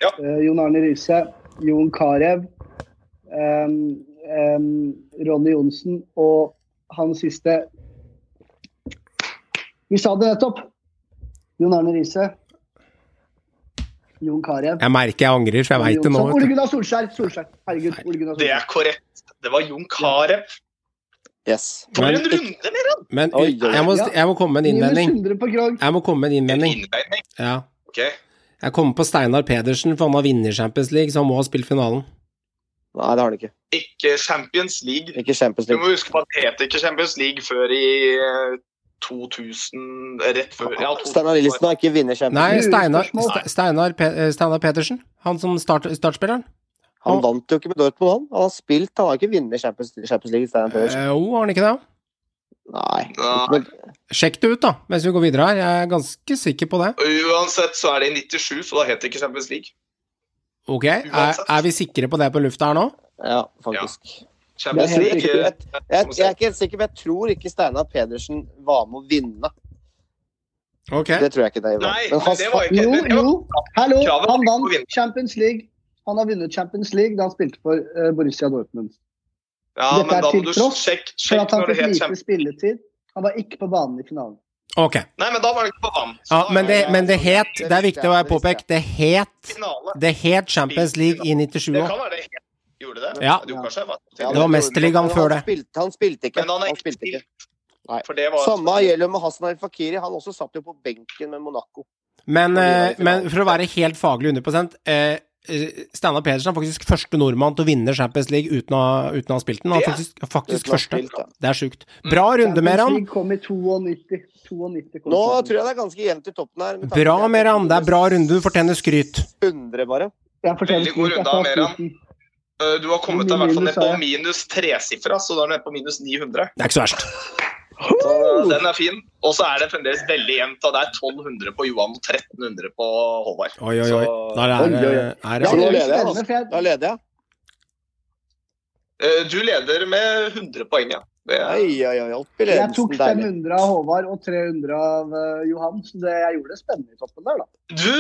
Ja. Uh, Jon Arne Riise, Jon Carew, um, um, Ronny Johnsen og han siste Vi sa det nettopp! Jon Arne Riise. Jon Carew. Jeg merker jeg angrer, for jeg veit det nå. Ole vet. Gunnar Solskjær. Solskjær. Herregud. Ole Gunnar Det er korrekt. Det var Jon Carew. Yes. For Men en runde, Meran! Men jeg må, jeg må komme med en innvending. 100 på Krog. Jeg må komme med en En innvending. Ja. Ok. Jeg kommer på Steinar Pedersen, for han har vunnet Champions League, så han må ha spilt finalen. Nei, det har han ikke. Ikke Champions League. Ikke Champions League. Du må huske på at det het ikke Champions League før i eh, 2000 Rett før ja, 2000. Steinar Lillesen har ikke vunnet Champions Nei, League. Steinar, Steinar, Pe eh, Steinar Pedersen. Han som start, startspilleren. Han vant jo ikke med Dortmund, han. Han har spilt, han har ikke vunnet Champions, Champions League. Steinar Pedersen. Eh, Jo, har han ikke det? Nei. Nei. Men, Sjekk det ut, da, mens vi går videre her. Jeg er ganske sikker på det. Uansett så er det i 97, så da heter det ikke Champions League. Ok, er, er vi sikre på det på lufta her nå? Ja, faktisk. Champions er helt League Jeg, eh, jeg, jeg er ikke helt sikker, men jeg tror ikke Steinar Pedersen var med å vinne. Ok. Det tror jeg ikke det var. Nei, Men han, det var ikke Jo, jo. Hallo, han vant. Champions League. Han har vunnet Champions League da han spilte for eh, Borussia Dortmund. Ja, Dette men er da må til du sjekke For at han det fikk lite spilletid. Han var ikke på banen i finalen. Ok. Nei, men da var det ikke på banen. Ja, men det, men det het Det er viktig å påpeke, det het. Det het Champions League i 97 Det kan være det het Gjorde det? Ja. Det det var- Det Mesterligaen før før han det. Spilte, han spilte ikke. Men han Han spilte ikke. Nei. For det var Samme gjelder med Hassan El Fakiri. Han også satt jo på benken med Monaco. Men, det eh, men for å være helt faglig 100 eh, eh, Steinar Pedersen er faktisk første nordmann til å vinne Champions League uten å, uten å ha spilt den. Han er faktisk, faktisk første. spilt. Det er sjukt. Bra runde, Meran. Kom i 92. 92 kom Nå tror jeg det er ganske jevnt i toppen her. Bra, Meran. Det er bra runde. Du fortjener skryt. 100 bare. Veldig god runde av Meran. Eh, Du har kommet deg i hvert fall ned på minus tresifra, så da er du nede på minus 900. Det er ikke så verst. Så den er fin. Og så er det fremdeles veldig jevnt. Det er 1200 på Johan og 1300 på Håvard. Oi, oi, oi. Da er er er leder jeg. Altså. eh, du leder med 100 poeng, ja. Det Oi, oi, oi. Opp i Jeg tok 500 av Håvard og 300 av eh, Johan, så det, jeg gjorde det spennende i toppen der, da. du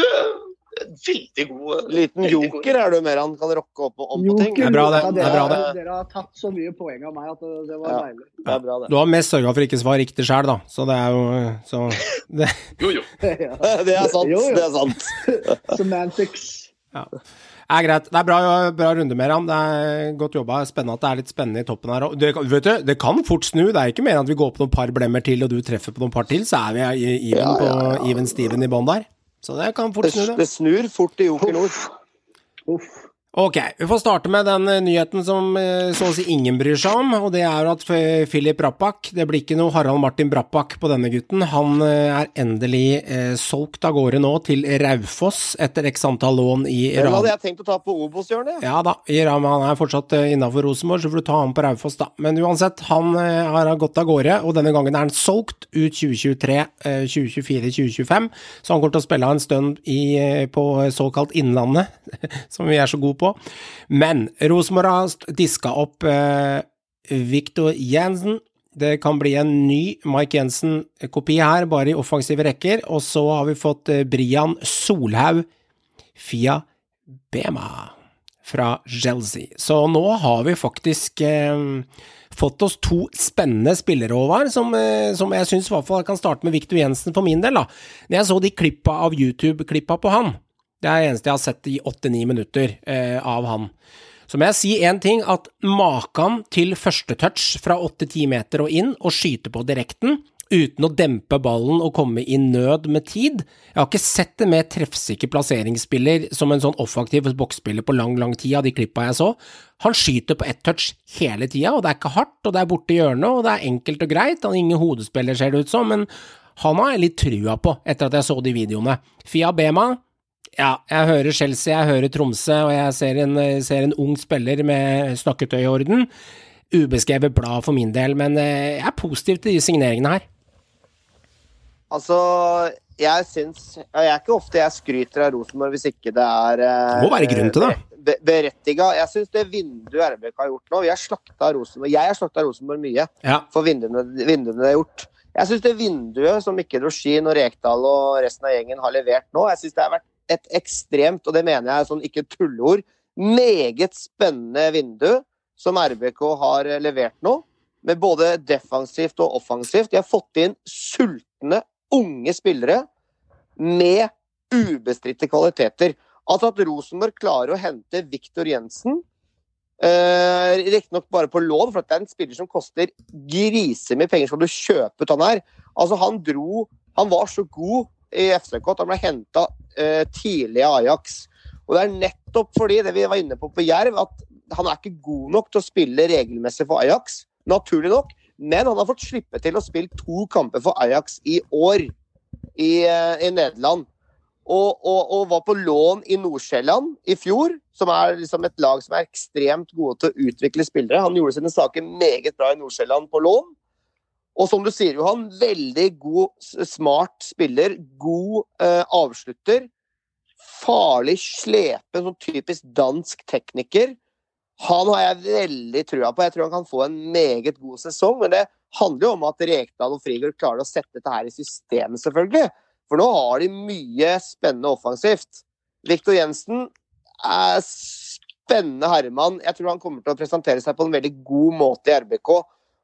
veldig god. Liten veldig god. joker er du, Meran. Kan rokke opp og om på ting. Det er bra, det. Det er bra, dere, dere har tatt så mye poeng av meg at det, det var Ja. deilig. Det er bra, det. Du har mest sørga for ikke å svare riktig sjøl, da. Så det er jo så, det, Jo, jo. ja. Det er sant. Jo, jo. Det er sant. Semantics. er greit. Det er bra, bra runde, Meran. Det er godt jobba. Spennende at det er litt spennende i toppen her. Det, vet du, det kan fort snu. Det er ikke mer at vi går på noen par blemmer til, og du treffer på noen par til, så er vi even Ja, ja, ja. på even Steven i bånn der. Så det kan fort Det, snu, det. det snur fort i Joker Nord. Uff. Ok, vi får starte med den eh, nyheten som eh, så å si ingen bryr seg om, og det er at Philip Rappak Det blir ikke noe Harald Martin Brappak på denne gutten. Han eh, er endelig eh, solgt av gårde nå til Raufoss etter x antall lån i Iran. Det hadde jeg tenkt å ta på Obos-hjørnet. Ja da, Iran, han er fortsatt innafor Rosenborg, så får du ta han på Raufoss, da. Men uansett, han har gått av gårde, og denne gangen er han solgt ut 2023, eh, 2024, 2025. Så han kommer til å spille en stund i, på såkalt Innlandet, som vi er så gode på. Men Rosenborg har diska opp eh, Victor Jensen. Det kan bli en ny Mike Jensen-kopi her, bare i offensive rekker. Og så har vi fått eh, Brian Solhaug via Bema fra Chelsea. Så nå har vi faktisk eh, fått oss to spennende spillere, Håvard, som, eh, som jeg syns i hvert fall kan starte med Victor Jensen for min del. da. Når jeg så de klippa av YouTube-klippa på han, det er det eneste jeg har sett i åtte-ni minutter eh, av han. Så må jeg si én ting, at maken til første touch fra åtte-ti meter og inn, og skyte på direkten, uten å dempe ballen og komme i nød med tid. Jeg har ikke sett en mer treffsikker plasseringsspiller som en sånn offaktiv boksspiller på lang, lang tid av de klippa jeg så. Han skyter på ett touch hele tida, og det er ikke hardt, og det er borti hjørnet, og det er enkelt og greit. Han er ingen hodespiller, ser det ut som, men han har jeg litt trua på etter at jeg så de videoene. Fia Bema, ja, jeg hører Chelsea, jeg hører Tromsø, og jeg ser en, ser en ung spiller med snakketøy i orden. Ubeskrevet blad for min del, men eh, jeg er positiv til de signeringene her. Altså, jeg syns Jeg er ikke ofte jeg skryter av Rosenborg hvis ikke det er eh, Det må være grunn til det. be- Berettiga. Jeg syns det vinduet RBK har gjort nå Vi har slakta Rosenborg. Jeg har slakta Rosenborg mye Ja. for vinduene, vinduene det har gjort. Jeg syns det vinduet som Mikkel Roshin og Rekdal og resten av gjengen har levert nå, jeg synes det har vært et ekstremt, og det mener jeg er sånn ikke tulleord, meget spennende vindu som RBK har eh, levert nå. Med både defensivt og offensivt. De har fått inn sultne, unge spillere med ubestridte kvaliteter. Altså at Rosenborg klarer å hente Viktor Jensen Eh, Riktignok bare på lån, for det er en spiller som koster grisemye penger. Skal du kjøpe ut han her? Altså, han dro Han var så god i FCK at han ble henta eh, tidlig av Ajax. Og det er nettopp fordi, det vi var inne på på Jerv, at han er ikke god nok til å spille regelmessig for Ajax. Naturlig nok. Men han har fått slippe til å spille to kamper for Ajax i år i, eh, i Nederland. Og, og, og var på lån i Nord-Sjælland i fjor, som er liksom et lag som er ekstremt gode til å utvikle spillere. Han gjorde sine saker meget bra i Nord-Sjælland på lån. Og som du sier, Johan, veldig god, smart spiller. God eh, avslutter. Farlig slepen, sånn typisk dansk tekniker. Han har jeg veldig trua på. Jeg tror han kan få en meget god sesong. Men det handler jo om at Rekdal og Frigård klarer å sette dette her i systemet, selvfølgelig. For nå har de mye spennende offensivt. Viktor Jensen er spennende herremann. Jeg tror han kommer til å presentere seg på en veldig god måte i RBK.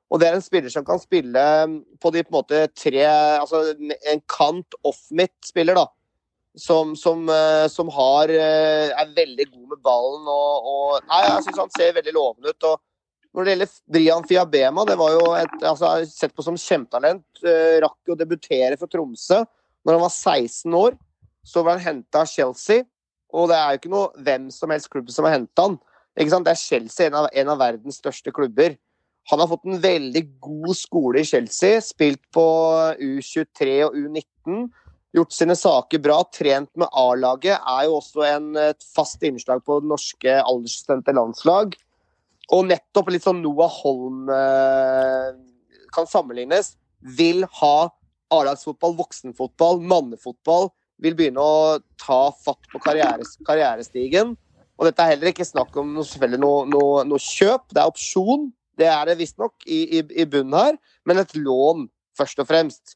Og det er en spiller som kan spille på de på en måte tre Altså en kant off-midt-spiller, da. Som, som, eh, som har, eh, er veldig god med ballen og, og Nei, jeg syns han ser veldig lovende ut. og når det gjelder Brian Fiabema, det var jo et, altså, sett på som kjempetalent. eh, rakk jo å debutere for Tromsø når han var 16 år. Så ble han henta av Chelsea, og det er jo ikke noe hvem som helst klubb som har henta han. Ikke sant? Det er Chelsea, en av, en av verdens største klubber. Han har fått en veldig god skole i Chelsea, spilt på U23 og U19. Gjort sine saker bra, trent med A-laget. Er jo også en, et fast innslag på det norske aldersstemte landslag. Og nettopp litt sånn Noah Holm eh, kan sammenlignes. Vil ha A-lagsfotball, voksenfotball, mannefotball. Vil begynne å ta fatt på karrieres, karrierestigen. Og dette er heller ikke snakk om noe, noe, noe kjøp, det er opsjon. Det er det visstnok i, i, i bunnen her, men et lån først og fremst.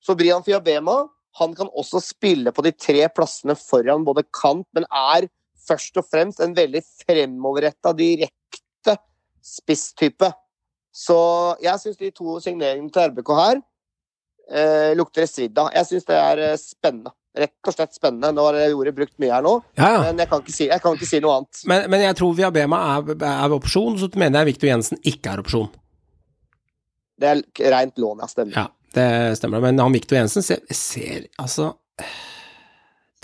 Så Brian Fiabema han kan også spille på de tre plassene foran både kant, men er først og fremst en veldig fremoverretta, direkte spisstype. Så jeg syns de to signeringene til RBK her eh, lukter svidd av. Jeg syns det er eh, spennende. Rett og slett spennende. Nå har ordet brukt mye her nå, Ja, ja. men jeg kan ikke si, jeg kan ikke si noe annet. Men, men jeg tror Viabema er, er opsjon, så mener jeg Viktor Jensen ikke er opsjon. Det er rent lån, ja. Stemmer. Ja, det stemmer. Men han Viktor Jensen ser, ser altså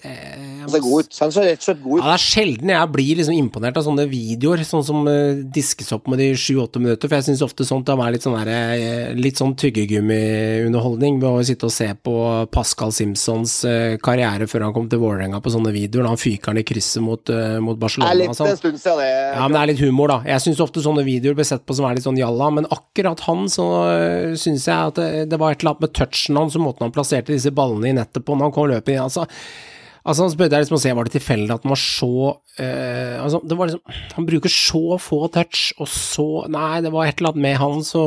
Han ser god ut. Han ser rett og slett god ut. Ja, det er sjelden jeg blir liksom imponert av sånne videoer, sånn som eh, diskes opp med de sju-åtte minutter, for jeg syns ofte sånt kan være litt sånn, der, eh, litt sånn tyggegummiunderholdning ved å sitte og se på Pascal Simpsons eh, karriere før han kom til Vålerenga på sånne videoer, da han fyker han i krysset mot, eh, mot Det Barcelona er litt sånn. en stund siden det. Ja, men det er litt humor, da. Jeg syns ofte sånne videoer blir sett på som er litt sånn jalla, men akkurat han så øh, syns jeg at det, det var et eller annet med touchen hans og måten han plasserte disse ballene i nettet på når han kom løpende inn. Altså, altså han spurte liksom å se, var det tilfeldig at han var så øh, Altså, det var liksom Han bruker så få touch, og så Nei, det var et eller annet med han, så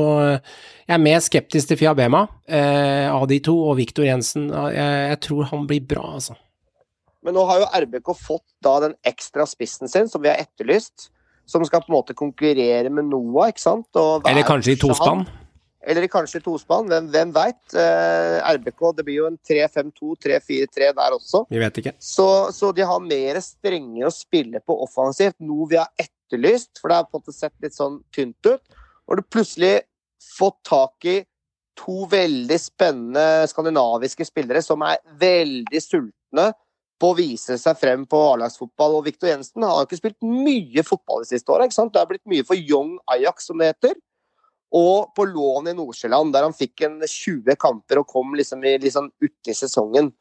jeg er mer skeptisk til Fiabema øh, av de to, og Viktor Jensen. Jeg, jeg tror han blir bra, altså. Men nå har jo RBK fått da den ekstra spissen sin, som vi har etterlyst. Som skal på en måte konkurrere med Noah, ikke sant? Eller kanskje i tospann. Eller kanskje tospann, hvem, hvem veit. Eh, RBK, det blir jo en 3-5-2, 3-4-3 der også. Vi vet ikke. Så, så de har mer strenger å spille på offensivt, noe vi har etterlyst. For det har på en måte sett litt sånn tynt ut. Og du plutselig fått tak i to veldig spennende skandinaviske spillere som er veldig sultne på å vise seg frem på A-lagsfotball. Og Viktor Jensen har jo ikke spilt mye fotball de siste åra. Det har blitt mye for Young Ajax, som det heter. Og på lån i Nordsjøland, der han fikk en 20 kamper og kom liksom i, liksom uti sesongen.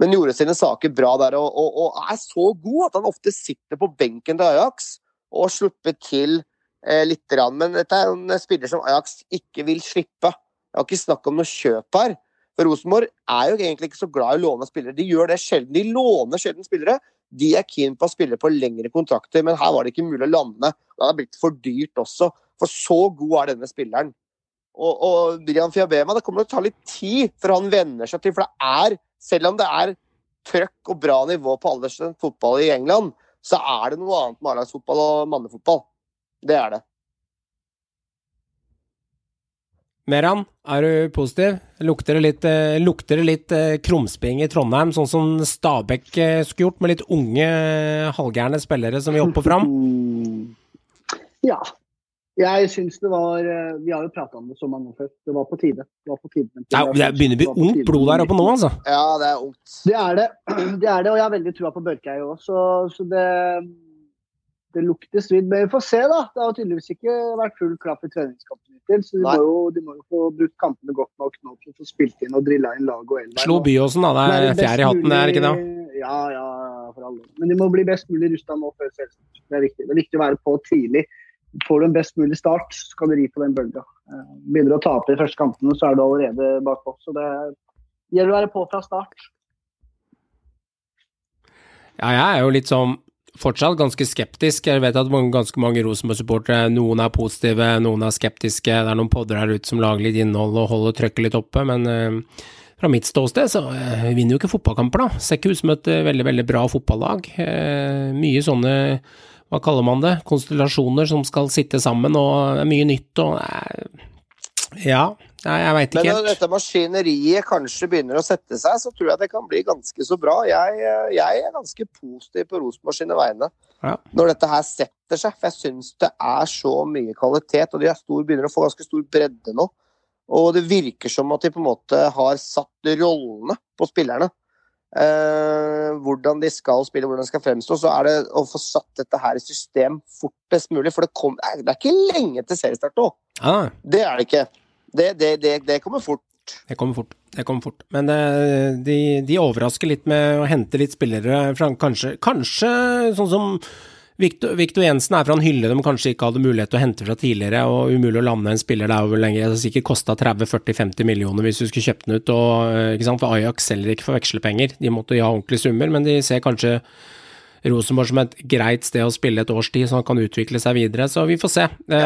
Men gjorde sine saker bra der og, og, og er så god at han ofte sitter på benken til Ajax og slipper til eh, litt. Rann. Men dette er en spiller som Ajax ikke vil slippe. Det er ikke snakk om noe kjøp her. For Rosenborg er jo egentlig ikke så glad i å låne spillere. De gjør det sjelden. De låner sjelden spillere. De er keen på å spille på lengre kontrakter, men her var det ikke mulig å lande. Det hadde blitt for dyrt også. For så god er denne spilleren. Og, og Brian Fiabema, det kommer til å ta litt tid før han venner seg til. For det er, selv om det er trøkk og bra nivå på aldersfotball fotball i England, så er det noe annet med A-lagsfotball og mannefotball. Det er det. Meran, er du positiv? Lukter det litt, eh, lukter det litt krumsping i Trondheim, sånn som Stabæk eh, skulle gjort, med litt unge, eh, halvgærne spillere som vil opp og fram? Ja. Jeg syns det var eh, Vi har jo prata om det så mange før. Det var på tide. Det, var på tide. Det, er, det begynner å bli var ungt blod der oppe nå, altså. Ja, det er ungt. Det er det. det er det, og jeg har veldig trua på Børkei òg, så, så det, det lukter svidd. Men vi får se, da. Det har tydeligvis ikke vært full klapp i treningskampen hittil. Så de må, jo, de må jo få brukt kampene godt nok nå til å få spilt inn og drilla inn lag og elver. Slo Byåsen, da. Det er fjær i hatten, det er ikke det? Ja, ja, for alle. Men de må bli best mulig rusta nå før selvsagt. Det er viktig. Det er viktig å være på tidlig. får du en best mulig start, så kan du ri på den bølga. Eh, begynner du å tape de første kampene, så er du allerede bakpå. Så det gjelder å være på fra start. Ja, jeg er jo litt sånn fortsatt ganske skeptisk. Jeg vet at mange, ganske mange Rosenborg-supportere, noen er positive, noen er skeptiske. Det er noen podder her ute som lager litt innhold og holder trøkket litt oppe, men eh, fra mitt ståsted så eh, vinner jo ikke fotballkamper, da. Ser ikke ut som et uh, veldig, veldig bra fotballag. mye sånne hva kaller man det, konstellasjoner som skal sitte sammen, og det er mye nytt og Ja, Nei, jeg veit ikke Men når dette maskineriet kanskje begynner å sette seg, så tror jeg det kan bli ganske så bra. Jeg, jeg er ganske positiv på Rosenborg sine vegne Ja. når dette her setter seg. For jeg syns det er så mye kvalitet, og de er stor, begynner å få ganske stor bredde nå. Og det virker som at de på en måte har satt rollene på spillerne. Uh, hvordan de skal spille, hvordan de skal fremstå. Så er det å få satt dette her i system fortest mulig. For det, kom, det er ikke lenge til seriestart nå. Ah. Det er det ikke. Det, det, det, det kommer fort. Det kommer fort. Det kommer fort. Men eh, de, de overrasker litt med å hente litt spillere fra kanskje, kanskje sånn som Victor, Victor Jensen er fra en hylle de kanskje ikke hadde mulighet til å hente fra tidligere, og umulig å lande en spiller der over lenger. Det har sikkert kosta 30-40-50 millioner hvis du skulle kjøpt den ut, og, eh, for Ajax selger ikke for vekslepenger. De måtte ha ordentlige summer, men de ser kanskje Rosenborg som et greit sted å spille et års tid, så han kan utvikle seg videre. Så vi får se. Ja.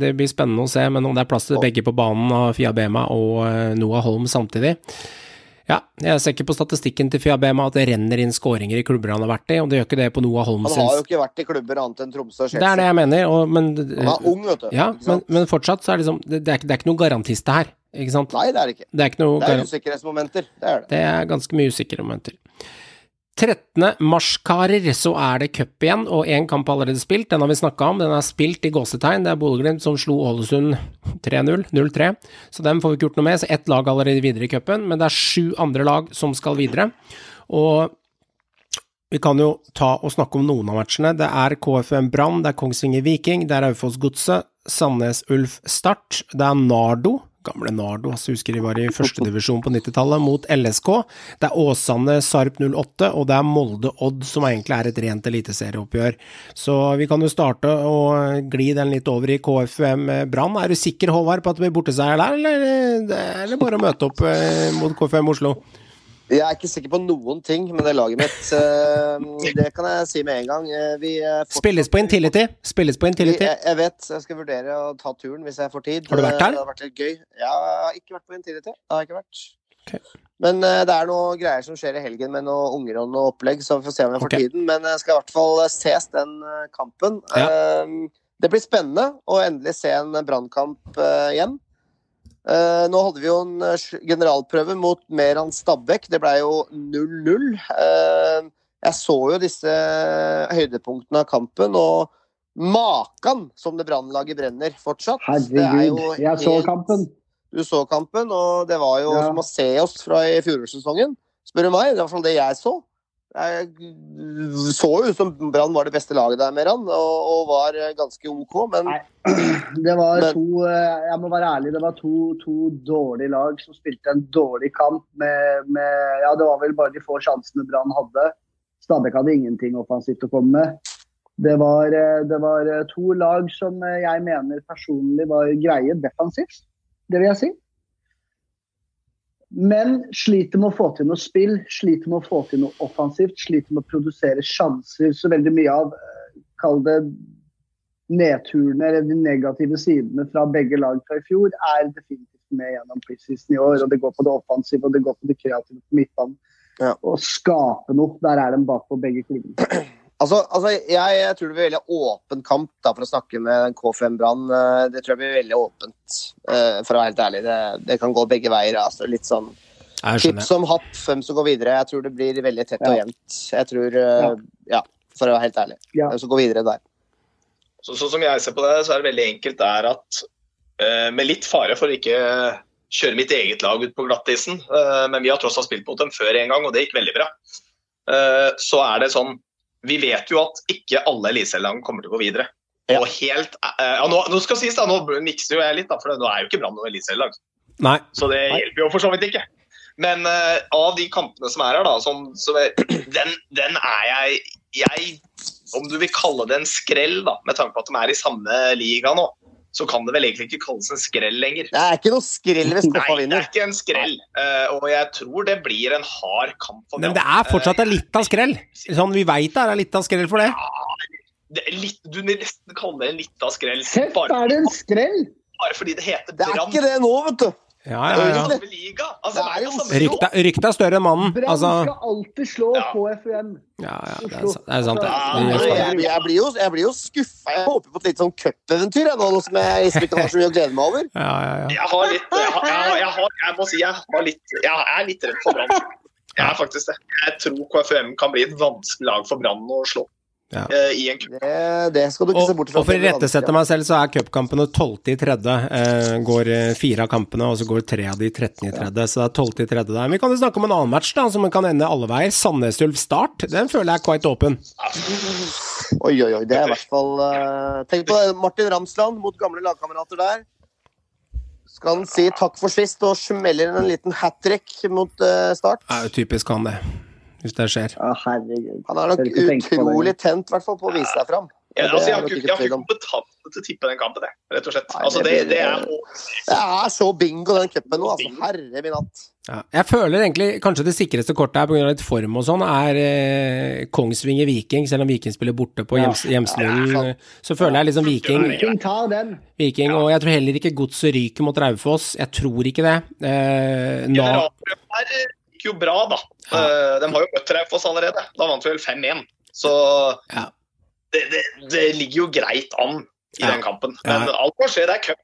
Det blir spennende å se, men om det er plass til begge på banen av Fiabema og eh, Noah Holm samtidig Ja, jeg ser ikke på statistikken til Fiabema at det renner inn skåringer i klubber han har vært i, og det gjør ikke det på Noah Holm Han har jo ikke vært i klubber annet enn Tromsø og Det er det jeg mener, og, men Han er ung, vet du. Ja, men, men fortsatt så er det liksom Det, det, er, det er ikke noen garantiste her, ikke sant? Nei, det er det ikke. Det er ikke Det er usikkerhetsmomenter. Det er det. Det er ganske mye usikre momenter. 13. mars, karer, så er det cup igjen, og én kamp er allerede spilt. Den har vi snakka om, den er spilt i gåsetegn. Det er Bodø-Glimt som slo Ålesund 3-0, 0-3, så dem får vi ikke gjort noe med. Så ett lag er allerede videre i cupen, men det er sju andre lag som skal videre. Og vi kan jo ta og snakke om noen av matchene. Det er KFM Brann, det er Kongsvinger Viking, det er Aufoss Godset, Sandnes Ulf Start, det er Nardo, gamle Nardo, altså husker de var i førstedivisjon på 90-tallet, mot LSK. Det er Åsane Sarp 08, og det er Molde Odd, som egentlig er et rent eliteserieoppgjør. Så vi kan jo starte å gli den litt over i KFM Brann. Er du sikker, Håvard, på at det blir borteseier der, eller, eller bare å møte opp eh, mot KFM Oslo? Jeg er ikke sikker på noen ting med det laget mitt. Eh, Det kan jeg si med en gang. Eh, Vi eh, fortsatt- Spilles på Intility. Spilles på Intility. Jeg, jeg vet, jeg skal vurdere å ta turen hvis jeg får tid. Har du vært der? Det har vært litt gøy. Jeg har ikke vært på Intility. Det har jeg ikke vært. Okay. Men det er noe greier som skjer i helgen med noe unger og noe opplegg, så vi får se om jeg får okay. tiden. Men jeg skal i hvert fall ses den kampen. Ja. Det blir spennende å endelig se en brannkamp igjen. Eh, nå hadde vi jo en eh, generalprøve mot Meran Stabæk. Det ble jo 0-0. Eh, jeg så jo disse høydepunktene av kampen, og makan som det brannlaget brenner fortsatt. Er Herregud, jeg så kampen. Du så kampen, og det var jo Ja. som å se oss fra i fjorårssesongen, spør du meg. Det var i hvert fall det jeg så. Jeg så jo ut som Brann var det beste laget der, Meran, og, og var ganske OK, men Nei. Det var Men- to eh, Jeg må være ærlig, det var to, to dårlige lag som spilte en dårlig kamp med, med Ja, det var vel bare de få sjansene Brann hadde. Stabæk hadde ingenting offensivt å komme med. Det var, eh, det var eh, to lag som eh, jeg mener personlig var greie defensivt. Det vil jeg si. Men sliter med å få til noe spill, sliter med å få til noe offensivt, sliter med å produsere sjanser. Så veldig mye av, eh, kall det nedturene eller de negative sidene fra begge lag fra i fjor, er definitivt med gjennom preseason i år. og Det går på det offensive og det går på det kreative på midtbanen. Ja. Å skape noe, der er de bakpå begge klubbene. Altså, altså jeg, jeg tror det blir veldig åpen kamp, da, for å snakke med K5 Brann. Eh, Det tror jeg blir veldig åpent, eh, for å være helt ærlig. Det, det kan gå begge veier. Altså, litt sånn tipp som happ, hvem som går videre. Jeg tror det blir veldig tett og Ja. jevnt. Jeg tror eh, Ja, for å være helt ærlig. Ja. Hvem som går videre der. Så, sånn som jeg ser på det, så er det veldig enkelt det er at eh, med litt fare for å ikke kjøre mitt eget lag ut på glattisen, eh, men vi har tross alt spilt mot dem før en gang, og det gikk veldig bra. Eh, så er det sånn Vi vet jo at ikke alle eliteserielag kommer til å gå videre. Ja. Og helt, eh, ja, nå, nå skal sies da, nå mikser jo jeg litt, da, for nå er jo ikke Brann noe eliteserielag. Så det Nei. hjelper jo for så vidt ikke. Men uh, av de kampene som er her, da, som, som er, den, den er jeg Jeg om du vil kalle det en skrell, da, med tanke på at de er i samme liga nå, så kan det vel egentlig ikke kalles en skrell lenger. Det er ikke noe skrell hvis Skoffa Nei, det er ikke en skrell. Uh, og jeg tror det blir en hard kamp. for Men det er fortsatt en litt av skrell. Sånn, vi veit det er litt av skrell for det. Det er litt, du vil nesten kalle det en litt av skrell. Bare, er det en skrell? bare fordi det heter Det er ikke det nå, vet du. Ja, ja, ja. Samme liga. Altså, Det er jo ryktet er større enn mannen. Brann Altså, skal alltid slå Ja. KFUM. ja, ja, det er, det er sant, det. Ja, Altså, jeg, jeg, blir jo, jeg blir jo skuffa. Jeg håper på et litt sånn cupeventyr, nå, som jeg ikke har så mye å glede meg over. Ja, ja, ja. Jeg har litt jeg, har, jeg, har, jeg må si jeg har litt Jeg er litt redd for Brann. Jeg er faktisk det. Jeg tror KFUM kan bli et vanskelig lag for Brann å slå Ja. Uh, i en. Det, det skal du ikke Og, se bort fra. og for å irettesette meg selv, så er cupkampene 12. i tredje. Eh, går eh, fire av kampene, og så går tre av de 13.3. Ja. Så det er 12.3. der. Men vi kan jo snakke om en annen match, da, som kan ende alle veier. Sandnes Ulf Start. Den føler jeg er quite åpen. Oi, oi, oi. Det er i hvert fall uh, Tenk på det. Martin Ramsland mot gamle lagkamerater der. Skal han si takk for sist og smeller inn en liten hat trick mot Start? Det er jo typisk han, det. Hvis det skjer. Å, herregud. Han er nok utrolig tent, i hvert fall, på å vise seg fram. Ja, altså, jeg har ikke, ikke jeg kompetanse til å tippe den kampen, det, rett og slett. Nei, Altså, det det, er Det er så bingo, den cupen nå. Altså. Herre min hatt. Ja. Jeg føler egentlig kanskje det sikreste kortet her, pga. litt form og sånn, er eh, Kongsvinger Viking. Selv om Viking spiller borte på Ja. så føler jeg liksom Viking, Viking tar den. Viking Og jeg tror heller ikke Godset ryker mot Raufoss. Jeg tror ikke det. Eh, na, Generalprøven her eh, gikk jo bra, da. Ja. De har jo møtt Raufoss allerede. Da vant vi vel 5-1. Så Ja. det, det, det ligger jo greit an i Ja. den kampen. Ja. Men alt kan skje. Det er cup.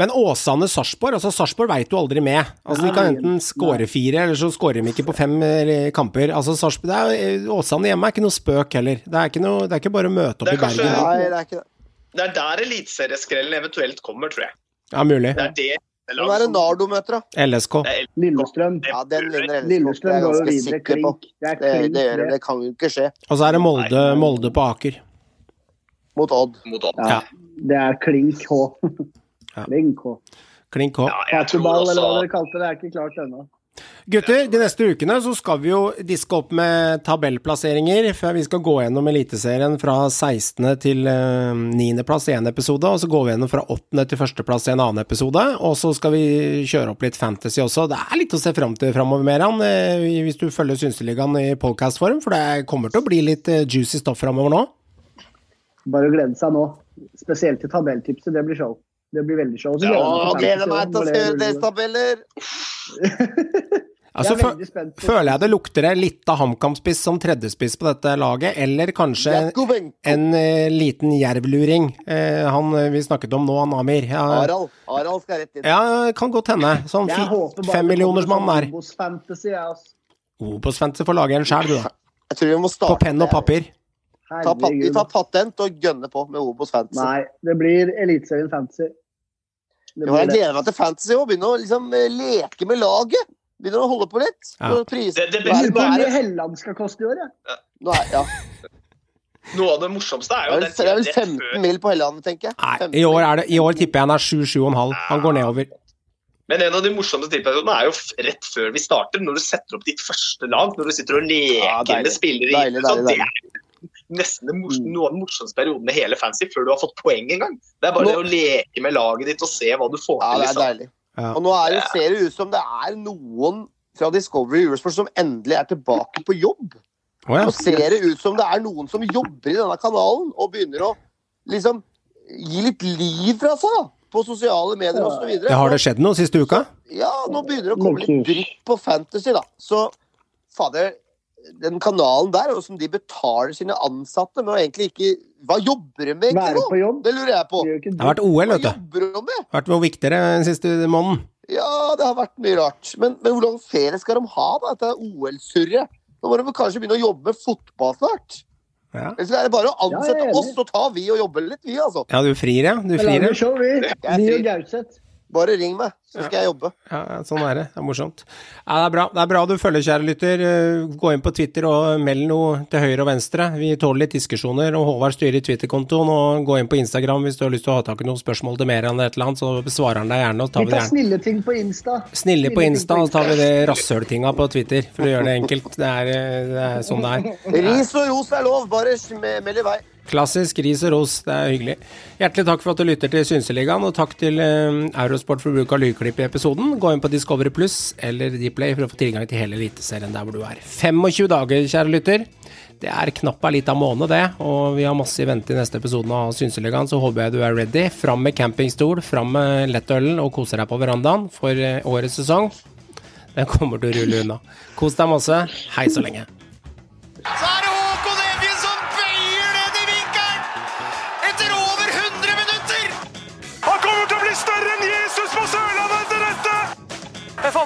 Men Åsane-Sarpsborg altså Sarpsborg veit du aldri med. Altså De kan enten skåre fire, eller så skårer de ikke på fem eh, kamper. Altså Sarsborg, det er, eh, Åsane hjemme er ikke noe spøk heller. Det er ikke, noe, det er ikke bare å møte opp Det i er kanskje- Bergen. Nei, det er ikke det. Det er der eliteserieskrellen eventuelt kommer, tror jeg. Ja, mulig. Det er det Hvem er det Nardo møter, da? LSK. Det er Lillestrøm. Ja, den vinner LSK. Det Lillestrøm er går jo ganske videre sikker på. Det er Det, det, gjør det. det. det kan jo ikke skje Og så er det Molde, Molde på Aker. mot Odd. mot Odd. Ja, det er klink H. Ja. Klink H. Klink H. Ja, jeg tror Kakerball, eller hva også dere kalte det, er ikke klart ennå. Gutter, de neste ukene så skal vi jo diske opp med tabellplasseringer. før vi skal gå gjennom Eliteserien fra 16. til eh, 9. plass i én episode, og så går vi gjennom fra 8. til 1. plass i en annen episode. Og så skal vi kjøre opp litt fantasy også. Det er litt å se fram til framover, Meran, eh, hvis du følger Synseligaen i podcast-form, for det kommer til å bli litt eh, juicy stoff framover nå. Bare å glede seg nå. Spesielt til tabelltipset. Det blir show. Det blir veldig show. Ja, gleder meg til å se fantasy også, når det deres tabeller! Altså, er føler jeg det lukter det litt av HamKam-spiss som tredjespiss på dette laget, eller kanskje en uh, liten jervluring. Uh, han eh, vi snakket om nå, han Amir. Ja, Harald. Harald skal rett inn. ja kan godt hende. Sånn femmillionersmann der. Obos Fantasy, jeg, altså. Obos-fantasy får lage en sjæl, du, da. Jeg tror vi må På penn og papir. Ta, pat- vi tar patent og gønner på med Obos Fantasy. Nei, det blir Eliteserien Fantasy. Det Jo, jeg gleder meg til fantasy og begynne å liksom eh, leke med laget. Begynner å holde på litt. Ja. Pris- Det- det Nå er- Lurer på hvor er mye det- Helland skal koste i år, ja. nå er- ja. Noe av det morsomste er jo det er vel 15 mil på Helland, tenker jeg. Nei, i år, er det, i år tipper jeg han er 7-7,5. Han går nedover. Men en av de morsomste tippene er jo rett før vi starter, når du setter opp ditt første lag. Når du sitter og leker Ja, med spillere. Deilig, Deilig, så deilig, Det er nesten det mors Mm. noe av den morsomste perioden med hele fancy, før du har fått poeng engang. Det er bare Nå- det å leke med laget ditt og se hva du får Ja, til. det er Liksom. deilig. Ja. Og nå er det, ser det ut som det er noen fra Discovery Eurosport som endelig er tilbake på jobb. Oh, ja. Nå ser det ut som det er noen som jobber i denne kanalen og begynner å liksom gi litt liv fra seg da, på sosiale medier osv. Ja, har det skjedd noe siste uka? Ja, nå begynner det å komme litt dritt på Fantasy, da. Så fader, den kanalen der, og som de betaler sine ansatte med å egentlig ikke Hva jobber de med Være på jobb. Det lurer jeg på. Det Det har vært OL, Hva vet du. jobber de med? Vært noe viktigere den siste måneden. Ja, det har vært mye rart. Men, men hvor lang ferie skal de ha, da? Dette OL-surret. Nå må de kanskje begynne å jobbe med fotball snart. Ja. Ellers er det bare å ansette ja, oss, så tar vi og jobber litt, vi, altså. ja, du frir, ja. Du frir, ja. vi. og Gauseth. Bare ring meg, så skal jeg jobbe. Ja, sånn er det. Det er morsomt. Ja, det er bra. Det er bra du følger, kjære lytter. Eh, Gå inn på Twitter og meld noe til høyre og venstre. Vi tåler litt diskusjoner, og Håvard styrer Twitter-kontoen. Og gå inn på Instagram hvis du har lyst til å ha tak i noen spørsmål til mer enn et eller annet, så besvarer han deg gjerne. Og tar Vi tar gjerne. snille ting på Insta. Snille på Insta, og så tar vi det rasshøltinga på Twitter, for å gjøre det enkelt. Det er, eh, det er sånn det er. Ris og ros er lov, bare meld i vei. Klassisk ris og ros, det er hyggelig. Hjertelig takk for at du lytter til Synseligaen, og takk til eh, Eurosport for bruk av lydklipp i episoden. Gå inn på Discovery Pluss eller Dplay for å få tilgang til hele Eliteserien der hvor du er. 25 dager, kjære lytter. Det er knapt ei lita måned, det, og vi har masse i vente i neste episode av Synseligaen, så håper jeg du er ready. Fram med campingstol, fram med lettølen og kose deg på verandaen for eh, årets sesong. Den kommer til å rulle unna. Kos deg masse. Hei så lenge.